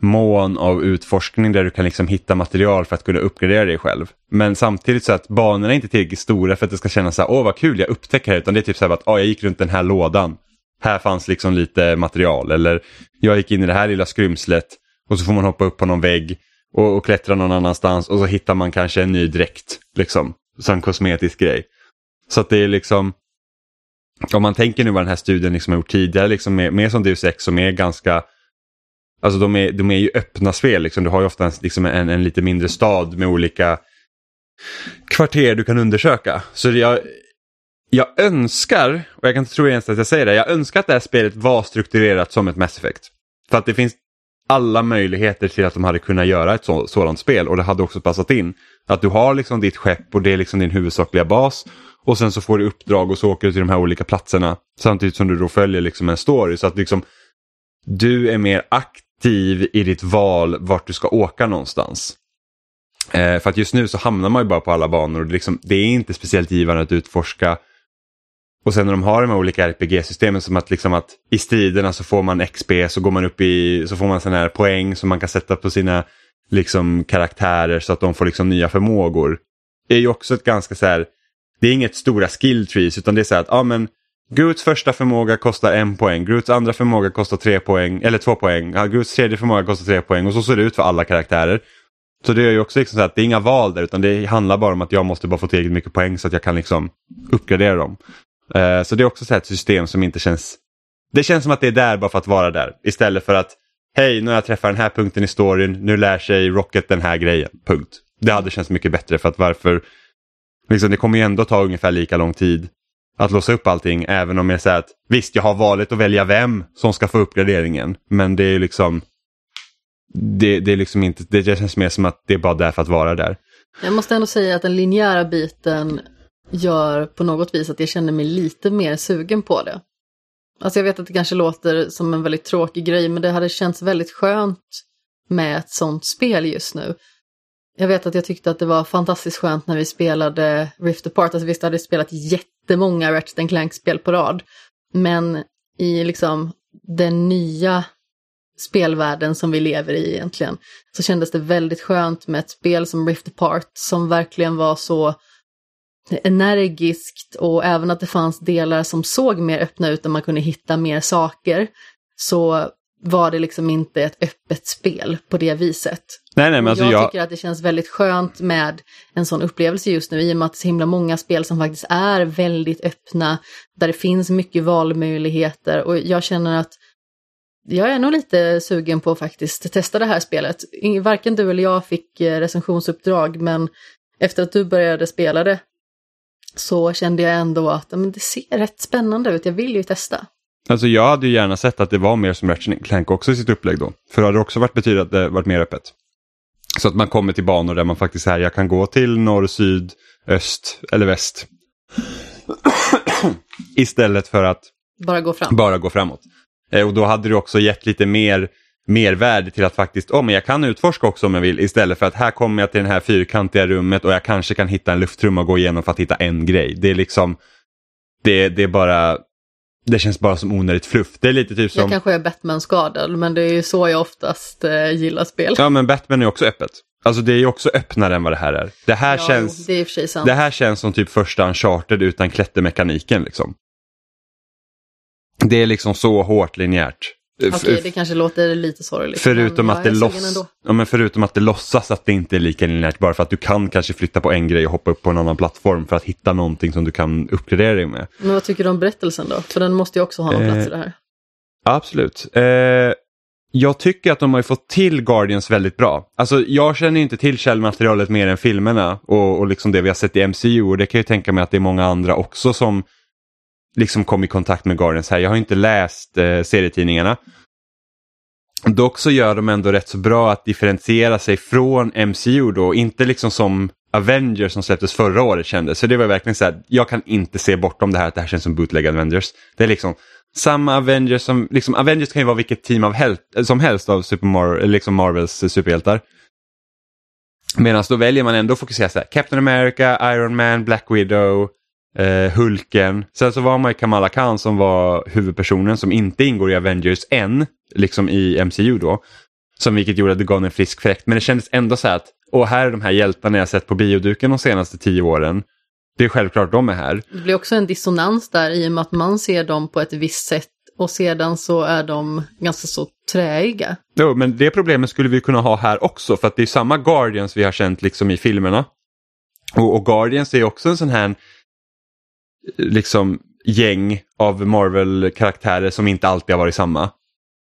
mån av utforskning där du kan liksom hitta material för att kunna uppgradera dig själv. Men samtidigt så att banorna är inte tillräckligt stora för att det ska kännas så här, åh vad kul jag upptäcker det, utan det är typ så här att åh, jag gick runt den här lådan. Här fanns liksom lite material eller jag gick in i det här lilla skrymslet och så får man hoppa upp på någon vägg och, och klättra någon annanstans och så hittar man kanske en ny dräkt liksom. Som kosmetisk grej. Så att det är liksom om man tänker nu vad den här studien liksom har gjort tidigare liksom med, med som Deus Ex som är ganska Alltså de är, de är ju öppna spel, liksom. du har ju ofta en, liksom en, en lite mindre stad med olika kvarter du kan undersöka. Så jag, jag önskar, och jag kan inte tro ens att jag säger det, jag önskar att det här spelet var strukturerat som ett Mass Effect. För att det finns alla möjligheter till att de hade kunnat göra ett så, sådant spel och det hade också passat in. Att du har liksom ditt skepp och det är liksom din huvudsakliga bas och sen så får du uppdrag och så åker du till de här olika platserna samtidigt som du då följer liksom en story. Så att liksom du är mer aktiv i ditt val vart du ska åka någonstans. Eh, för att just nu så hamnar man ju bara på alla banor och det, liksom, det är inte speciellt givande att utforska. Och sen när de har de här olika RPG-systemen som att, liksom att i striderna så får man XP så går man upp i, så får man sådana här poäng som man kan sätta på sina liksom karaktärer så att de får liksom nya förmågor. Det är ju också ett ganska så här, det är inget stora skill trees utan det är så här att, ja men Groots första förmåga kostar en poäng, Groots andra förmåga kostar tre poäng, eller två poäng, ja, Groots tredje förmåga kostar tre poäng och så ser det ut för alla karaktärer. Så det är ju också liksom så att det är inga val där utan det handlar bara om att jag måste bara få tillräckligt mycket poäng så att jag kan liksom uppgradera dem. Eh, så det är också så här ett system som inte känns... Det känns som att det är där bara för att vara där istället för att hej nu har jag träffat den här punkten i storyn, nu lär sig Rocket den här grejen, punkt. Det hade känts mycket bättre för att varför... Liksom, det kommer ju ändå ta ungefär lika lång tid att låsa upp allting även om jag säger att visst jag har valet att välja vem som ska få uppgraderingen men det är liksom det, det är liksom inte, det känns mer som att det är bara där för att vara där. Jag måste ändå säga att den linjära biten gör på något vis att jag känner mig lite mer sugen på det. Alltså jag vet att det kanske låter som en väldigt tråkig grej, men det hade känts väldigt skönt med ett sånt spel just nu. Jag vet att jag tyckte att det var fantastiskt skönt när vi spelade Rift Apart. Alltså visst hade vi spelat jättemånga Ratchet Clank-spel på rad. Men i liksom den nya spelvärlden som vi lever i egentligen så kändes det väldigt skönt med ett spel som Rift Apart som verkligen var så energiskt och även att det fanns delar som såg mer öppna ut och man kunde hitta mer saker så var det liksom inte ett öppet spel på det viset. Nej, nej, men alltså jag, jag, tycker att det känns väldigt skönt med en sån upplevelse just nu i och med att det är så himla många spel som faktiskt är väldigt öppna, där det finns mycket valmöjligheter och jag känner att jag är nog lite sugen på att faktiskt testa det här spelet. Varken du eller jag fick eh, recensionsuppdrag, men efter att du började spela det så kände jag ändå att men det ser rätt spännande ut, jag vill ju testa. Alltså jag hade ju gärna sett att det var mer som Ratchet Clank också i sitt upplägg då. För det hade också varit betyda att det varit mer öppet. Så att man kommer till banor där man faktiskt säger jag kan gå till norr, syd, öst eller väst. <clears throat> Istället för att Bara gå fram. bara gå framåt. Eh, och då hade det också gett lite mer mervärde till att faktiskt, oh, men jag kan utforska också om jag vill istället för att här kommer jag till det här fyrkantiga rummet och jag kanske kan hitta en lufttrumma och gå igenom för att hitta en grej. Det är liksom, det, det är bara, det känns bara som onödigt fluff. Det är lite typ som... Jag kanske är Batman-skadad, men det är ju så jag oftast eh, gillar spel. Ja men Batman är också öppet. Alltså det är ju också öppnare än vad det här är. Det här, Ja, känns, det det här känns som typ första Uncharted utan klättermekaniken liksom. Det är liksom så hårt linjärt. Okej, det kanske låter lite sorgligt. Förutom att, det loss... ja, men förutom att det låtsas att det inte är lika linjärt bara för att du kan kanske flytta på en grej och hoppa upp på en annan plattform för att hitta någonting som du kan uppgradera dig med. Men vad tycker du om berättelsen då? För den måste ju också ha någon Eh, plats i det här. Absolut. Eh, jag tycker att de har fått till Guardians väldigt bra. Alltså jag känner ju inte till källmaterialet mer än filmerna och, och liksom det vi har sett i MCU och det kan jag ju tänka mig att det är många andra också som liksom kom i kontakt med Guardians här. Jag har inte läst eh, serietidningarna. Dock så gör de ändå rätt så bra att differentiera sig från MCU då, inte liksom som Avengers som släpptes förra året kändes. Så det var verkligen så här, jag kan inte se bortom det här att det här känns som bootleg Avengers. Det är liksom samma Avengers som, liksom Avengers kan ju vara vilket team av hel, eh, som helst av Super Mar liksom Marvels eh, superhjältar. Medan då väljer man ändå att fokusera så här, Captain America, Iron Man, Black Widow, eh, Hulken. Sen så var man ju Kamala Khan som var huvudpersonen som inte ingår i Avengers än, liksom i MCU då. Som vilket gjorde att det gav en frisk fläkt. Men det kändes ändå så här att, och här är de här hjältarna jag sett på bioduken de senaste tio åren. Det är självklart de är här. Det blir också en dissonans där i och med att man ser dem på ett visst sätt och sedan så är de ganska så träiga. Jo, men det problemet skulle vi kunna ha här också för att det är samma Guardians vi har känt liksom i filmerna. Och, och Guardians är också en sån här liksom gäng av Marvel-karaktärer som inte alltid har varit samma.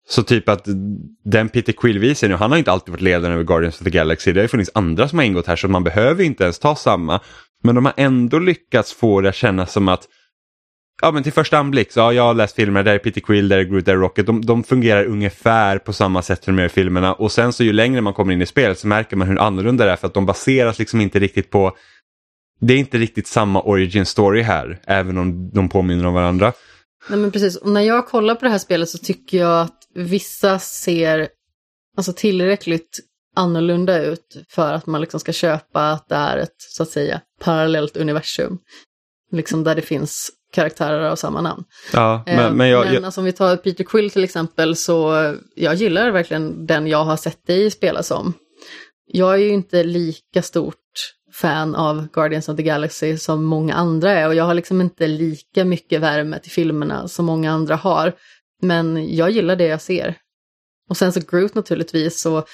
Så typ att den Peter Quill vi ser nu, han har inte alltid varit ledaren över Guardians of the Galaxy. Det har ju funnits andra som har ingått här så man behöver inte ens ta samma. Men de har ändå lyckats få det att kännas som att Ja men till första anblick, så ja, jag har läst filmerna, där är Peter Quill, där är Groot, där är Rocket. De, de fungerar ungefär på samma sätt som de gör i filmerna. Och sen så ju längre man kommer in i spelet så märker man hur annorlunda det är för att de baseras liksom inte riktigt på det är inte riktigt samma origin story här, även om de påminner om varandra. Nej men precis, och när jag kollar på det här spelet så tycker jag att vissa ser alltså tillräckligt annorlunda ut för att man liksom ska köpa att det är ett, så att säga, parallellt universum. Liksom där det finns karaktärer av samma namn. Ja, men, men jag, men jag, alltså, om vi tar Peter Quill till exempel så jag gillar verkligen den jag har sett dig spela som. Jag är ju inte lika stort fan av Guardians of the Galaxy som många andra är och jag har liksom inte lika mycket värme till filmerna som många andra har. Men jag gillar det jag ser. Och sen så Groot naturligtvis och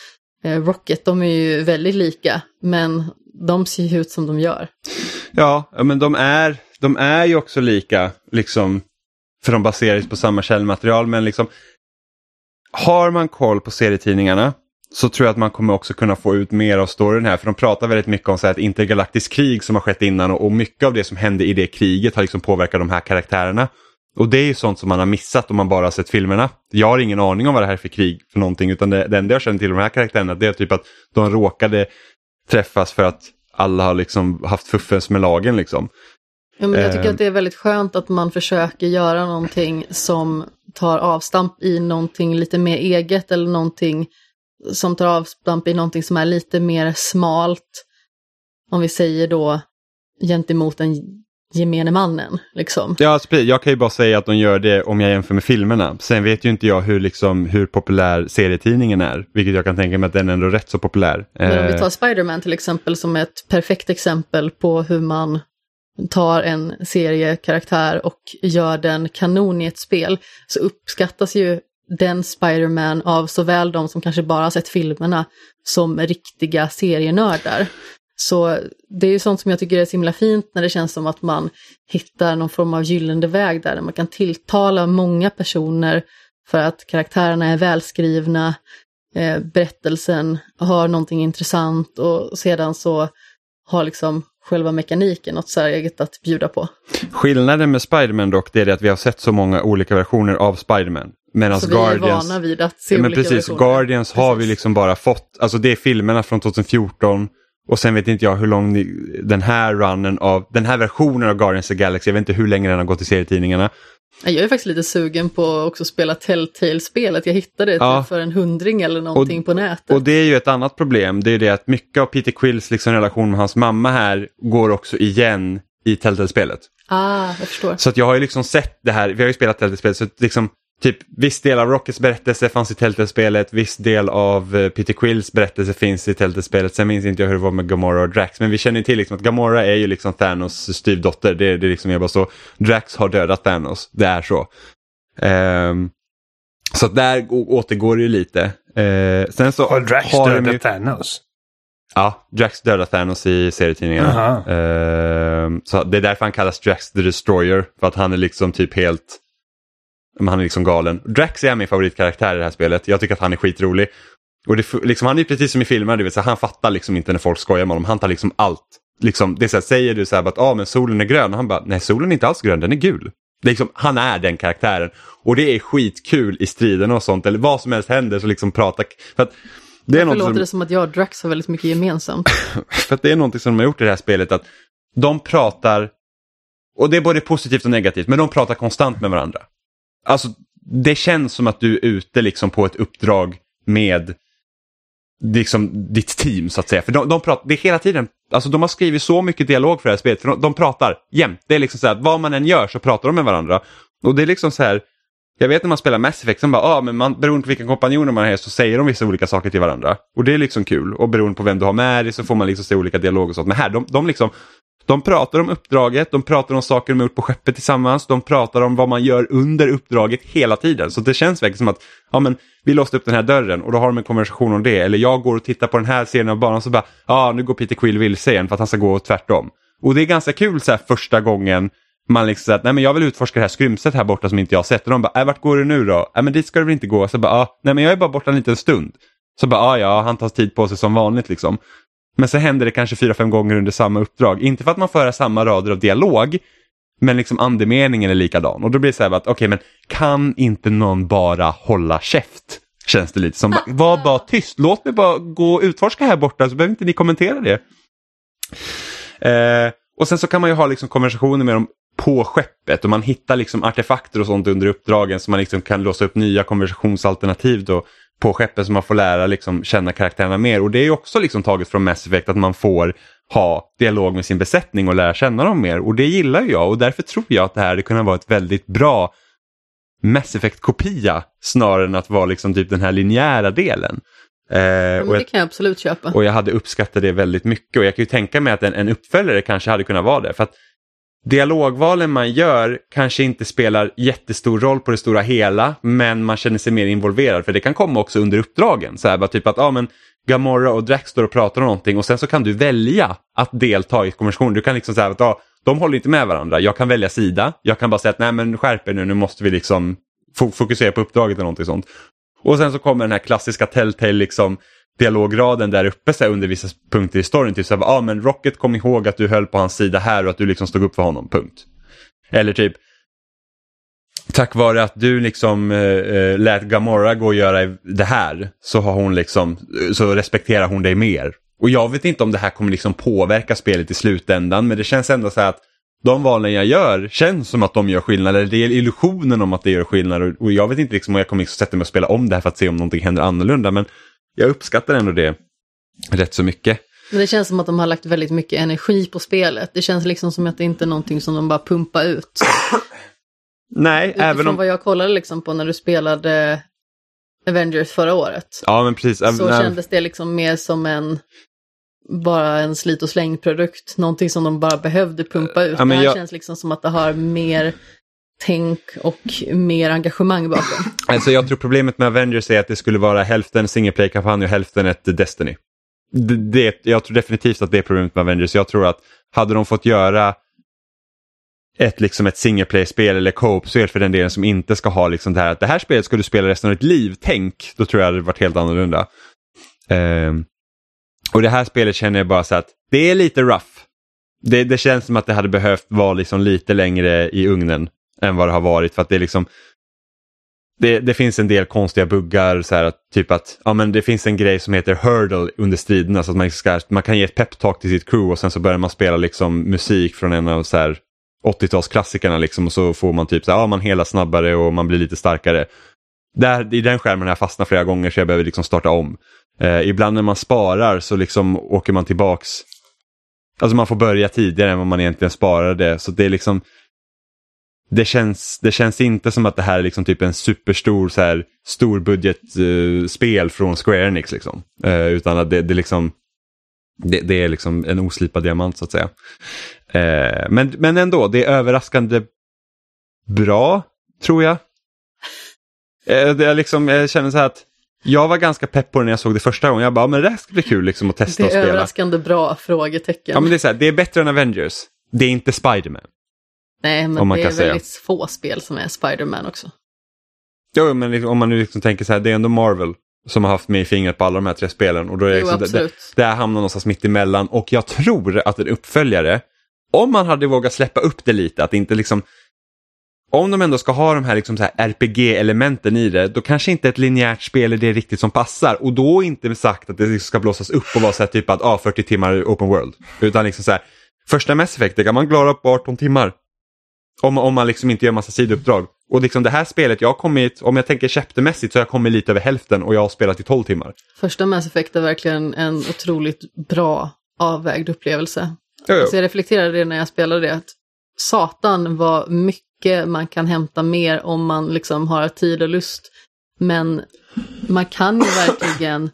eh, Rocket, de är ju väldigt lika, men de ser ju ut som de gör. ja, ja, men de är, de är ju också lika, liksom, för de baseras på samma källmaterial, men liksom har man koll på serietidningarna så tror jag att man kommer också kunna få ut mer av storyn här. För de pratar väldigt mycket om så här, ett intergalaktiskt krig som har skett innan och, och mycket av det som hände i det kriget har liksom påverkat de här karaktärerna. Och det är ju sånt som man har missat om man bara har sett filmerna. Jag har ingen aning om vad det här är för krig för någonting utan det, det enda jag känner till de här karaktärerna det är typ att de råkade träffas för att alla har liksom haft fuffens med lagen liksom. Ja, men jag tycker Eh. att det är väldigt skönt att man försöker göra någonting som tar avstamp i någonting lite mer eget eller någonting som tar avstamp i någonting som är lite mer smalt. Om vi säger då gentemot den gemene mannen. Liksom. Ja, alltså, jag kan ju bara säga att de gör det om jag jämför med filmerna. Sen vet ju inte jag hur, liksom, hur populär serietidningen är, vilket jag kan tänka mig att den är ändå rätt så populär. Men om vi Eh, tar Spider-Man till exempel som ett perfekt exempel på hur man tar en seriekaraktär och gör den kanon i ett spel så uppskattas ju den Spider-Man av såväl de som kanske bara har sett filmerna som riktiga serienördar. Så det är ju sånt som jag tycker är så himla fint när det känns som att man hittar någon form av gyllene väg där man kan tilltala många personer för att karaktärerna är välskrivna, eh, berättelsen har någonting intressant och sedan så har liksom själva mekaniken något särskilt att bjuda på. Skillnaden med Spiderman dock, det är det att vi har sett så många olika versioner av Spiderman. Medan så vi är Guardians... vana vid att se Ja, men precis, versioner. Guardians har vi Precis. liksom bara fått, alltså det är filmerna från 2014 och sen vet inte jag hur lång ni- den här runnen av, den här versionen av Guardians of the Galaxy, jag vet inte hur länge den har gått i serietidningarna. Jag är faktiskt lite sugen på att också spela Telltale-spelet. Jag hittade det Ja. typ för en hundring eller någonting på nätet. Och det är ju ett annat problem, det är det att mycket av Peter Quills liksom relation med hans mamma här går också igen i Telltale-spelet. Ah, jag förstår. Så att jag har ju liksom sett det här, vi har ju spelat Telltale-spelet, så liksom typ viss del av Rockets berättelse fanns i Telltale-spelet, viss del av eh, Peter Quills berättelse finns i Telltale-spelet. Sen minns inte jag hur det var med Gamora och Drax, men vi känner till liksom att Gamora är ju liksom Thanos styvdotter. Det, det är liksom jag bara så. Drax har dödat Thanos, det är så. Ehm, så där återgår det ju lite. Eh, sen så Har Drax har de ju- dödat Thanos? Ja, Drax dödar Thanos i serietidningarna. Ehm, så det är därför han kallas Drax the Destroyer. För att han är liksom typ helt... men Han är liksom galen. Drax är min favoritkaraktär i det här spelet. Jag tycker att han är skitrolig. Och det, liksom, han är precis som i filmerna, du vet, så han fattar liksom inte när folk skojar med honom. Han tar liksom allt. Liksom, det är så här, säger du så här, att ah, men solen är grön och han bara nej solen är inte alls grön, den är gul. Det är liksom, han är den karaktären. Och det är skitkul i striden och sånt, eller vad som helst händer så liksom prata. För att det är Varför låter som... det som att jag och Drax har väldigt mycket gemensamt? <laughs> För att det är någonting som de har gjort i det här spelet att de pratar, och det är både positivt och negativt, men de pratar konstant med varandra. Alltså det känns som att du är ute liksom på ett uppdrag med liksom ditt team så att säga. För de, de pratar, det är hela tiden, alltså de har skrivit så mycket dialog för det här spelet, för de, de pratar jämt. Det är liksom så här, vad man än gör så pratar de med varandra. Och det är liksom så här, jag vet när man spelar Mass Effect, som bara, ah, men man, beroende på vilka kompanjoner man är så säger de vissa olika saker till varandra. Och det är liksom kul. Och beroende på vem du har med dig så får man liksom se olika dialoger och sånt. Men här, de, de liksom, de pratar om uppdraget, de pratar om saker de har gjort på skeppet tillsammans, de pratar om vad man gör under uppdraget hela tiden. Så det känns verkligen som att, ja men vi låste upp den här dörren och då har de en konversation om det. Eller jag går och tittar på den här scenen av banan så bara, ja nu går Peter Quill vilse igen för att han ska gå tvärtom. Och det är ganska kul så här första gången man liksom säger att nej men jag vill utforska det här skrymslet här borta som inte jag har sett. Och de bara, äh, vart går du nu då? Äh, men dit ska du väl inte gå? Så bara, ah, nej men jag är bara borta en liten stund. Så bara, ah, ja, han tar tid på sig som vanligt liksom. Men så händer det kanske fyra, fem gånger under samma uppdrag. Inte för att man för samma rader av dialog, men liksom andemeningen är likadan. Och då blir det så här att, okej men kan inte någon bara hålla käft? Känns det lite som, var bara tyst, låt mig bara gå och utforska här borta så behöver inte ni kommentera det. Eh, och sen så kan man ju ha liksom konversationer med dem på skeppet och man hittar liksom artefakter och sånt under uppdragen så man liksom kan låsa upp nya konversationsalternativ då på skeppet så man får lära liksom känna karaktärerna mer. Och det är också liksom taget från Mass Effect att man får ha dialog med sin besättning och lära känna dem mer. Och det gillar ju jag och därför tror jag att det här hade kunnat vara ett väldigt bra Mass Effect-kopia snarare än att vara liksom typ den här linjära delen. Eh, och det jag, kan jag absolut köpa. och jag hade uppskattat det väldigt mycket och jag kan ju tänka mig att en, en uppföljare kanske hade kunnat vara det. För att dialogvalen man gör kanske inte spelar jättestor roll på det stora hela men man känner sig mer involverad för det kan komma också under uppdragen. Så här, bara typ att ja, men Gamora och Drax står och pratar om någonting och sen så kan du välja att delta i konversationen. Du kan liksom säga att ah, de håller inte med varandra. Jag kan välja sida. Jag kan bara säga att nej men skärp er nu, nu måste vi liksom fokusera på uppdraget eller någonting sånt. Och sen så kommer den här klassiska Telltale liksom dialograden där uppe så här, under vissa punkter i storyn. Typ så här, ah, men Rocket kom ihåg att du höll på hans sida här och att du liksom stod upp för honom, punkt. Eller typ Tack vare att du liksom eh, eh lät Gamora gå och göra det här så har hon liksom, eh, så respekterar hon dig mer. Och jag vet inte om det här kommer liksom påverka spelet i slutändan men det känns ändå så här att de valen jag gör känns som att de gör skillnad, eller det är illusionen om att det gör skillnad och, och jag vet inte liksom om jag kommer liksom sätta mig och spela om det här för att se om någonting händer annorlunda men jag uppskattar ändå det rätt så mycket. Men det känns som att de har lagt väldigt mycket energi på spelet. Det känns liksom som att det inte är någonting som de bara pumpar ut. <clears throat> Nej, Utifrån även om... vad jag kollade liksom på när du spelade Avengers förra året. Ja, men precis. Så kändes det liksom mer som en bara en slit och slängprodukt. Någonting som de bara behövde pumpa ut. Ja, men det här jag- känns liksom som att det har mer tänk och mer engagemang bakom. <clears throat> Alltså jag tror problemet med Avengers är att det skulle vara hälften single play-kampanj och hälften ett Destiny. Det, det, jag tror definitivt att det är problemet med Avengers. Jag tror att hade de fått göra ett, liksom ett single play-spel eller co-op-spel för den delen som inte ska ha liksom det här att det här spelet ska du spela resten av ditt liv, tänk, då tror jag det hade varit helt annorlunda. Um, och det här spelet känner jag bara så att det är lite rough. Det, det känns som att det hade behövt vara liksom lite längre i ugnen än vad det har varit för att det är liksom det, det finns en del konstiga buggar, så här att, typ att ja, men det finns en grej som heter hurdle under striderna så att man, liksom ska, man kan ge ett peptalk till sitt crew och sen så börjar man spela liksom musik från en av så här 80-talsklassikerna liksom, och så får man typ så här, ja, man hela snabbare och man blir lite starkare. Där, I den skärmen har jag fastnat flera gånger så jag behöver liksom starta om. Eh, ibland när man sparar så liksom åker man tillbaks, alltså man får börja tidigare än vad man egentligen sparade så det är liksom det känns, det känns inte som att det här är liksom typ en superstor så här, storbudgetspel spel från Square Enix. Liksom. Eh, utan att det, det, liksom, det, det är liksom en oslipad diamant så att säga. Eh, men, men ändå, det är överraskande bra, tror jag. Eh, det är liksom, jag känner så här att jag var ganska pepp på det när jag såg det första gången. Jag bara, men det här ska bli kul liksom att testa Det och är spela. överraskande bra frågetecken. Ja, men det, är så här, det är bättre än Avengers. Det är inte Spiderman. Nej, men det är säga. väldigt få spel som är Spider-Man också. Jo, men liksom, om man nu liksom tänker så här, det är ändå Marvel som har haft med i fingret på alla de här tre spelen. Och då är det Jo, liksom, det, det, här hamnar någonstans mitt emellan och jag tror att en uppföljare, om man hade vågat släppa upp det lite, att inte liksom om de ändå ska ha de här, liksom här RPG-elementen i det, då kanske inte ett linjärt spel är det riktigt som passar. Och då inte sagt att det liksom ska blåsas upp och vara så här typ att ah, 40 timmar open world. Utan liksom så här, första Mass Effect, det kan man klara på 18 timmar. Om, om man liksom inte gör massa sidouppdrag. Och liksom det här spelet, jag har kommit, om jag tänker chaptermässigt så har jag kommit lite över hälften och jag har spelat i 12 timmar. Första Mass Effect är verkligen en otroligt bra avvägd upplevelse. Jo, jo. Alltså jag reflekterade det när jag spelade det, att satan vad mycket man kan hämta mer om man liksom har tid och lust. Men man kan ju <laughs> verkligen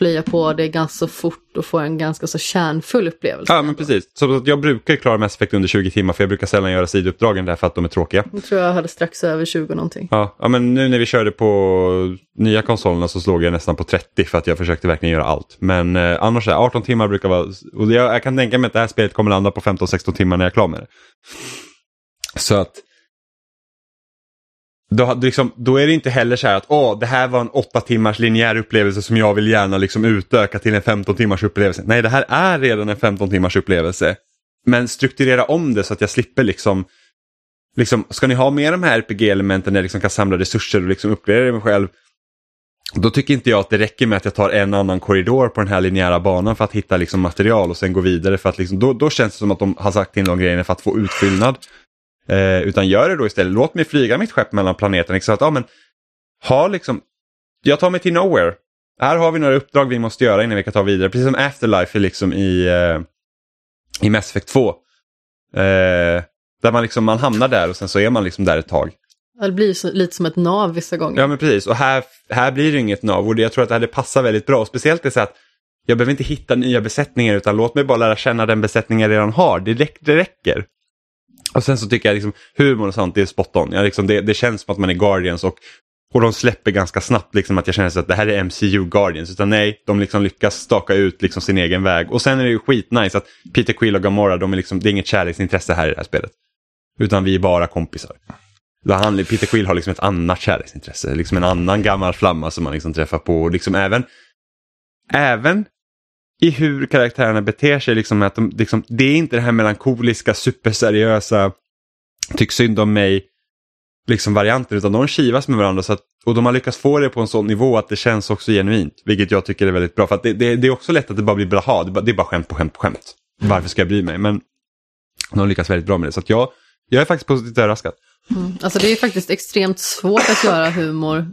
plöja på det ganska fort och få en ganska så kärnfull upplevelse. Ja, men precis. Så att jag brukar klara Mass Effect under 20 timmar för jag brukar sällan göra sidouppdragen därför att de är tråkiga. Jag tror jag hade strax över 20 någonting. Ja, ja, men nu när vi körde på nya konsolerna så slog jag nästan på 30 för att jag försökte verkligen göra allt. Men eh, annars är 18 timmar brukar vara, och jag, jag kan tänka mig att det här spelet kommer landa på 15-16 timmar när jag är klar med det. Så att då, liksom, då är det inte heller så här att åh, det här var en 8 timmars linjär upplevelse som jag vill gärna liksom utöka till en 15 timmars upplevelse. Nej, det här är redan en 15 timmars upplevelse. Men strukturera om det så att jag slipper liksom liksom, ska ni ha med de här RPG-elementen där jag liksom kan samla resurser och liksom uppgradera mig själv, då tycker inte jag att det räcker med att jag tar en annan korridor på den här linjära banan för att hitta liksom material och sen gå vidare. för att liksom, då, då känns det som att de har sagt in de grejerna för att få utfyllnad. Eh, utan gör det då istället, låt mig flyga mitt skepp mellan planeterna. Liksom att, ja, men, ha liksom, jag tar mig till Nowhere. Här har vi några uppdrag vi måste göra innan vi kan ta vidare. Precis som Afterlife liksom i, eh, i Mass Effect 2. Eh, där man, liksom, man hamnar där och sen så är man liksom där ett tag. Det blir så, lite som ett nav vissa gånger. Ja men precis och här, här blir det inget nav och jag tror att det hade passat väldigt bra. Och speciellt det så att jag behöver inte hitta nya besättningar utan låt mig bara lära känna den besättning jag redan har. Det, räck, det räcker. Och sen så tycker jag liksom humor och sånt det är spot on. Jag liksom, det, det känns som att man är Guardians och, och de släpper ganska snabbt liksom att jag känner att det här är MCU Guardians. Utan nej, de liksom lyckas staka ut liksom sin egen väg. Och sen är det ju skitnice att Peter Quill och Gamora, de är liksom, det är inget kärleksintresse här i det här spelet. Utan vi är bara kompisar. Då han, Peter Quill har liksom ett annat kärleksintresse, liksom en annan gammal flamma som man liksom träffar på. Och liksom även, även i hur karaktärerna beter sig, liksom att de, liksom, det är inte det här melankoliska, superseriösa, tyck synd om mig, liksom varianter, utan de kivas med varandra. Så att, och de har lyckats få det på en sån nivå att det känns också genuint, vilket jag tycker är väldigt bra. För att det, det, det är också lätt att det bara blir blaha, det, det är bara skämt på skämt på skämt. Varför ska jag bry mig? Men De lyckas väldigt bra med det. Så att jag, jag är faktiskt positivt överraskad. Mm. Alltså det är faktiskt extremt svårt att göra humor.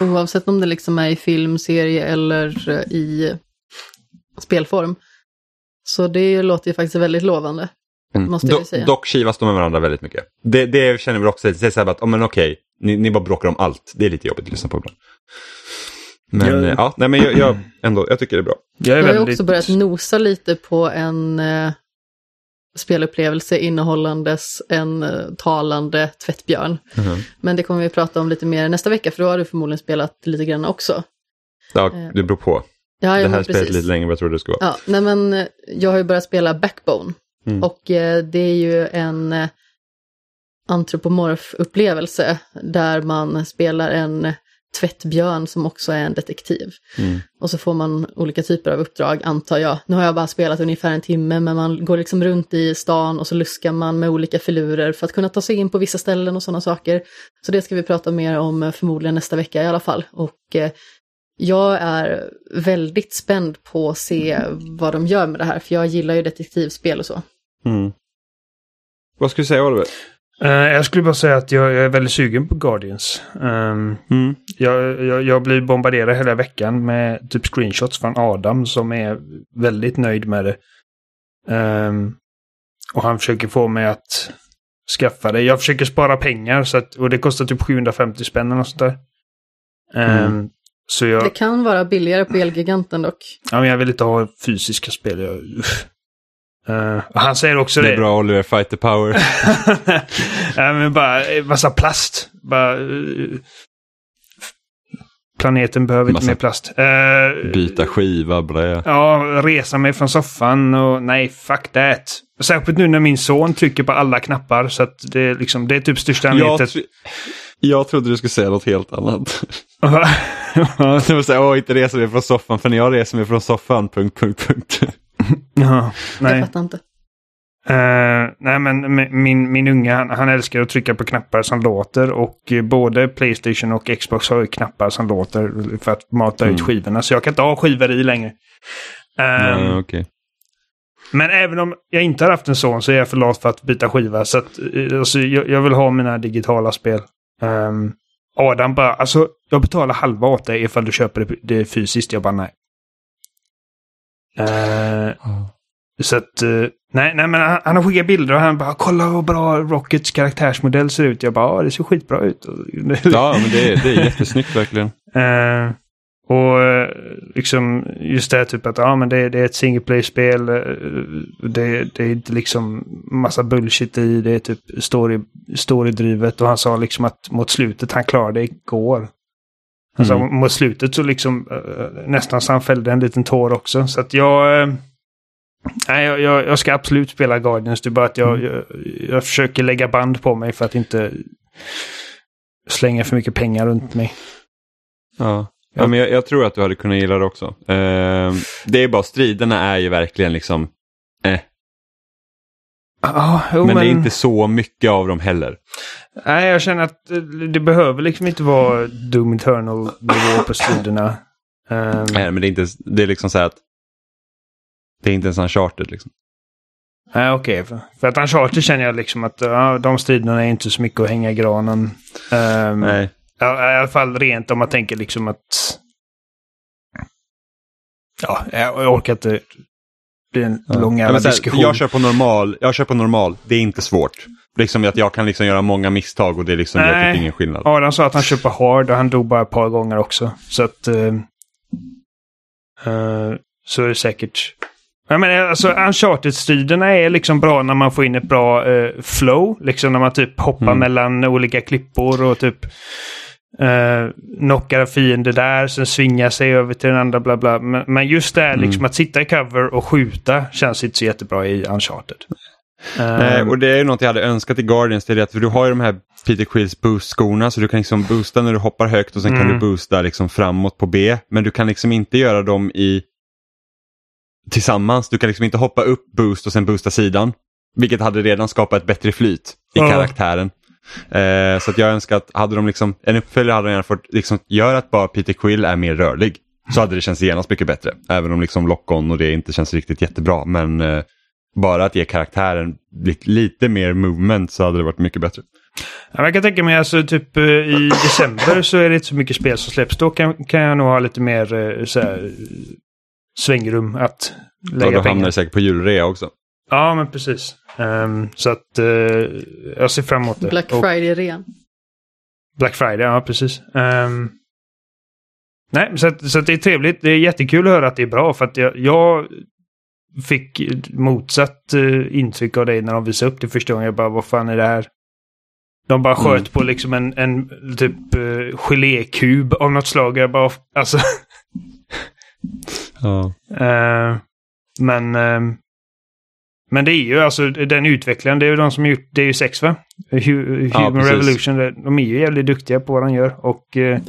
Oavsett om det liksom är i film, serie eller eh, i spelform. Så det låter ju faktiskt väldigt lovande. Mm. Måste jag Do- säga. Dock kivas de med varandra väldigt mycket. Det, det känner vi också. Det är så här att, oh, men okej, ni, ni bara bråkar om allt. Det är lite jobbigt att lyssna på ibland. Men Jag- eh, ja, nej men jag, jag, ändå, jag tycker det är bra. Jag är Jag har ju väldigt... också börjat nosa lite på en eh, spelupplevelse innehållandes en eh, talande tvättbjörn. Men det kommer vi prata om lite mer nästa vecka, för då har du förmodligen spelat lite grann också. Ja, Eh. det beror på. Ja, det här precis. lite längre än vad jag trodde det skulle vara. Ja, nej men eh, jag har ju börjat spela Backbone. Mm. Och eh, det är ju en eh, antropomorf-upplevelse där man spelar en tvättbjörn som också är en detektiv. Mm. Och så får man olika typer av uppdrag, antar jag. Nu har jag bara spelat ungefär en timme, men man går liksom runt i stan och så luskar man med olika filurer för att kunna ta sig in på vissa ställen och sådana saker. Så det ska vi prata mer om förmodligen nästa vecka i alla fall. Och eh, jag är väldigt spänd på att se vad de gör med det här, för jag gillar ju detektivspel och så. Mm. Vad skulle du säga Oliver? Eh, jag skulle bara säga att jag, jag är väldigt sugen på Guardians. Ehm, Mm. jag, jag, jag blir bombarderad hela veckan med typ screenshots från Adam som är väldigt nöjd med det. Ehm, och han försöker få mig att skaffa det. Jag försöker spara pengar så att, och det kostar typ 750 spänn eller något sånt där. Ehm, Mm. Så jag, Det kan vara billigare på Elgiganten dock. ja, men jag vill inte ha fysiska spel. Jag, och han säger också Det det. är bra Oliver, fight the power. <laughs> ja, men bara eh, massa plast. Bara, eh, planeten behöver inte Massa- mer plast. Eh, Byta skiva, blä. Ja, resa mig från soffan och nej, fuck that. Särskilt nu när min son trycker på alla knappar så att det är liksom, det är typ största anledningen Jag, till tr- jag trodde du skulle säga något helt annat. <laughs> Det var såhär, åh inte resa mig från soffan, för när jag reser mig från soffan, punkt, punkt, punkt. Ja, Jag nej. fattar inte. Eh, nej, men mi- min, min unga han, han älskar att trycka på knappar som låter och eh, både Playstation och Xbox har ju knappar som låter för att mata Mm. ut skivorna. Så jag kan inte ha skivor i längre. Eh, Ja, okej. Men även om jag inte har haft en son så är jag för lat för att byta skiva. Så att, eh, alltså, jag, jag vill ha mina digitala spel. Ehm, Adam bara, alltså jag betalar halva åt dig ifall du köper det, det fysiskt. Jag bara nej. Eh, så att, eh, nej, nej men han, han har skickat bilder och han bara, kolla vad bra Rockets karaktärsmodell ser ut. Jag bara, ja det ser skitbra ut. Ja, men det är, det är jättesnyggt <laughs> verkligen. Eh, och liksom just det här typ att ja, men det, det är ett single play-spel. det, det är inte liksom massa bullshit i. Det är typ story, storydrivet. Och han sa liksom att mot slutet, han klarade det igår. Sa Mm. mot slutet så liksom eh, nästan så han fällde en liten tår också. Så att jag... eh, Nej, jag, jag, jag ska absolut spela Guardians. Det är bara att jag, jag, jag försöker lägga band på mig för att inte slänga för mycket pengar runt mig. Ja. Ja, men jag, jag tror att du hade kunnat gilla det också. Eh, det är bara, striderna är ju verkligen liksom, eh. Ja, jo, men, det är inte så mycket av dem heller. Nej, jag känner att eh, det behöver liksom inte vara Doom Eternal-nivå på striderna. Ehm, Nej, men det är, inte, det är liksom så här att det är inte ens uncharted liksom. Nej, okej. För, för att Uncharted känner jag liksom att ja, de striderna är inte så mycket att hänga i granen. Ehm, Nej. ja, I alla fall rent om man tänker liksom att... Ja, jag orkar inte. Det blir en Ja. lång jävla diskussion. jag kör på normal, jag kör på normal, det är inte svårt. Liksom att jag kan liksom göra många misstag och det liksom gör typ ingen skillnad. Adam sa att han kör på hard och han dog bara ett par gånger också. Så att... eh, eh, så är det säkert... Jag menar, alltså Uncharted-striderna är liksom bra när man får in ett bra eh, flow. Liksom när man typ hoppar Mm. mellan olika klippor och typ uh, knockar fiender där, sen svingar sig över till den andra, bla bla. Men, men just det här Mm. liksom att sitta i cover och skjuta känns inte så jättebra i Uncharted. Eh, Nej, och det är ju något jag hade önskat i Guardians, det är att för du har ju de här Peter Quills boost-skorna så du kan liksom boosta när du hoppar högt och sen kan Mm. du boosta liksom framåt på B. Men du kan liksom inte göra dem i tillsammans. Du kan liksom inte hoppa upp boost och sen boosta sidan. Vilket hade redan skapat ett bättre flyt i Ja. karaktären. Eh, så att jag önskar att hade de liksom, en uppföljare hade de gärna fått liksom, göra att bara Peter Quill är mer rörlig. Så hade det känts genast mycket bättre. Även om liksom lock-on och det inte känns riktigt jättebra. Men eh, bara att ge karaktären lite, lite mer movement så hade det varit mycket bättre. Ja, jag kan tänka mig alltså typ eh, i december så är det inte så mycket spel som släpps. Då kan, kan jag nog ha lite mer eh, så här, svängrum att lägga då hamnar pengar. det säkert på julrea också. Ja, men precis. Ehm, så att eh, jag ser fram emot det. Black Och- Friday-rean. Black Friday, ja precis. Ehm, nej, så, att, så att det är trevligt. Det är jättekul att höra att det är bra för att jag, jag fick motsatt eh, intryck av dig när de visade upp det första gången. Jag bara, vad fan är det här? De bara sköt Mm. på liksom en, en typ uh, gelékub av något slag. Jag bara, alltså. Ja. <laughs> eh, men ehm, men det är ju alltså den utvecklaren, det är ju de som har gjort, det är ju sex va? Hu- Ja, Human precis. Revolution, det- de är ju jävligt duktiga på vad de gör och... Eh, <coughs>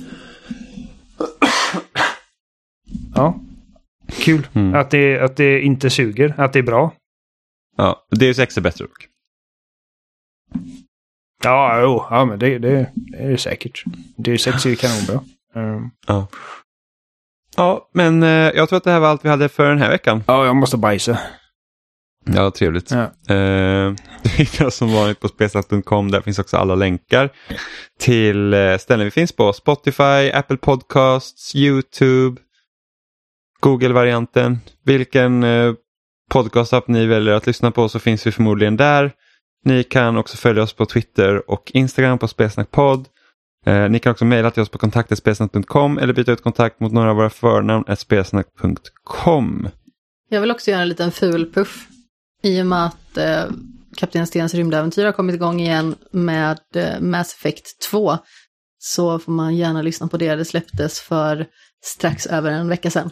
ja. Kul Mm. att, det, att det inte suger, att det är bra. ja. Deus Ex är bättre dock. Ja, jo, ja men det, det, det är det säkert. Det är sex är ju kanonbra. Um, Ja. Ja, men eh, jag tror att det här var allt vi hade för den här veckan. ja, jag måste bajsa. Ja, trevligt. Ja. Eh, <laughs> det hittar oss som vanligt på spelsnack.com. Där finns också alla länkar till eh, ställen vi finns på. Spotify, Apple Podcasts, YouTube, Google-varianten. Vilken eh, podcastapp ni väljer att lyssna på så finns vi förmodligen där. Ni kan också följa oss på Twitter och Instagram på spelsnackpodd. Eh, ni kan också mejla till oss på kontaktetspelsnack.com eller byta ut kontakt mot några av våra förnamn spelsnack.com. Jag vill också göra en liten ful puff. I och med att eh, Kapten Stens rymdäventyr har kommit igång igen med eh, Mass Effect 2. Så får man gärna lyssna på det. Det släpptes för strax över en vecka sedan.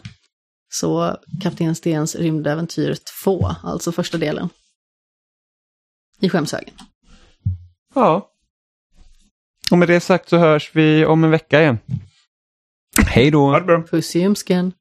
Så Kapten Stens rymdäventyr 2, alltså första delen. I Skämshögen. Ja. Och med det sagt så hörs vi om en vecka igen. Hej då! Puss i ljumsken.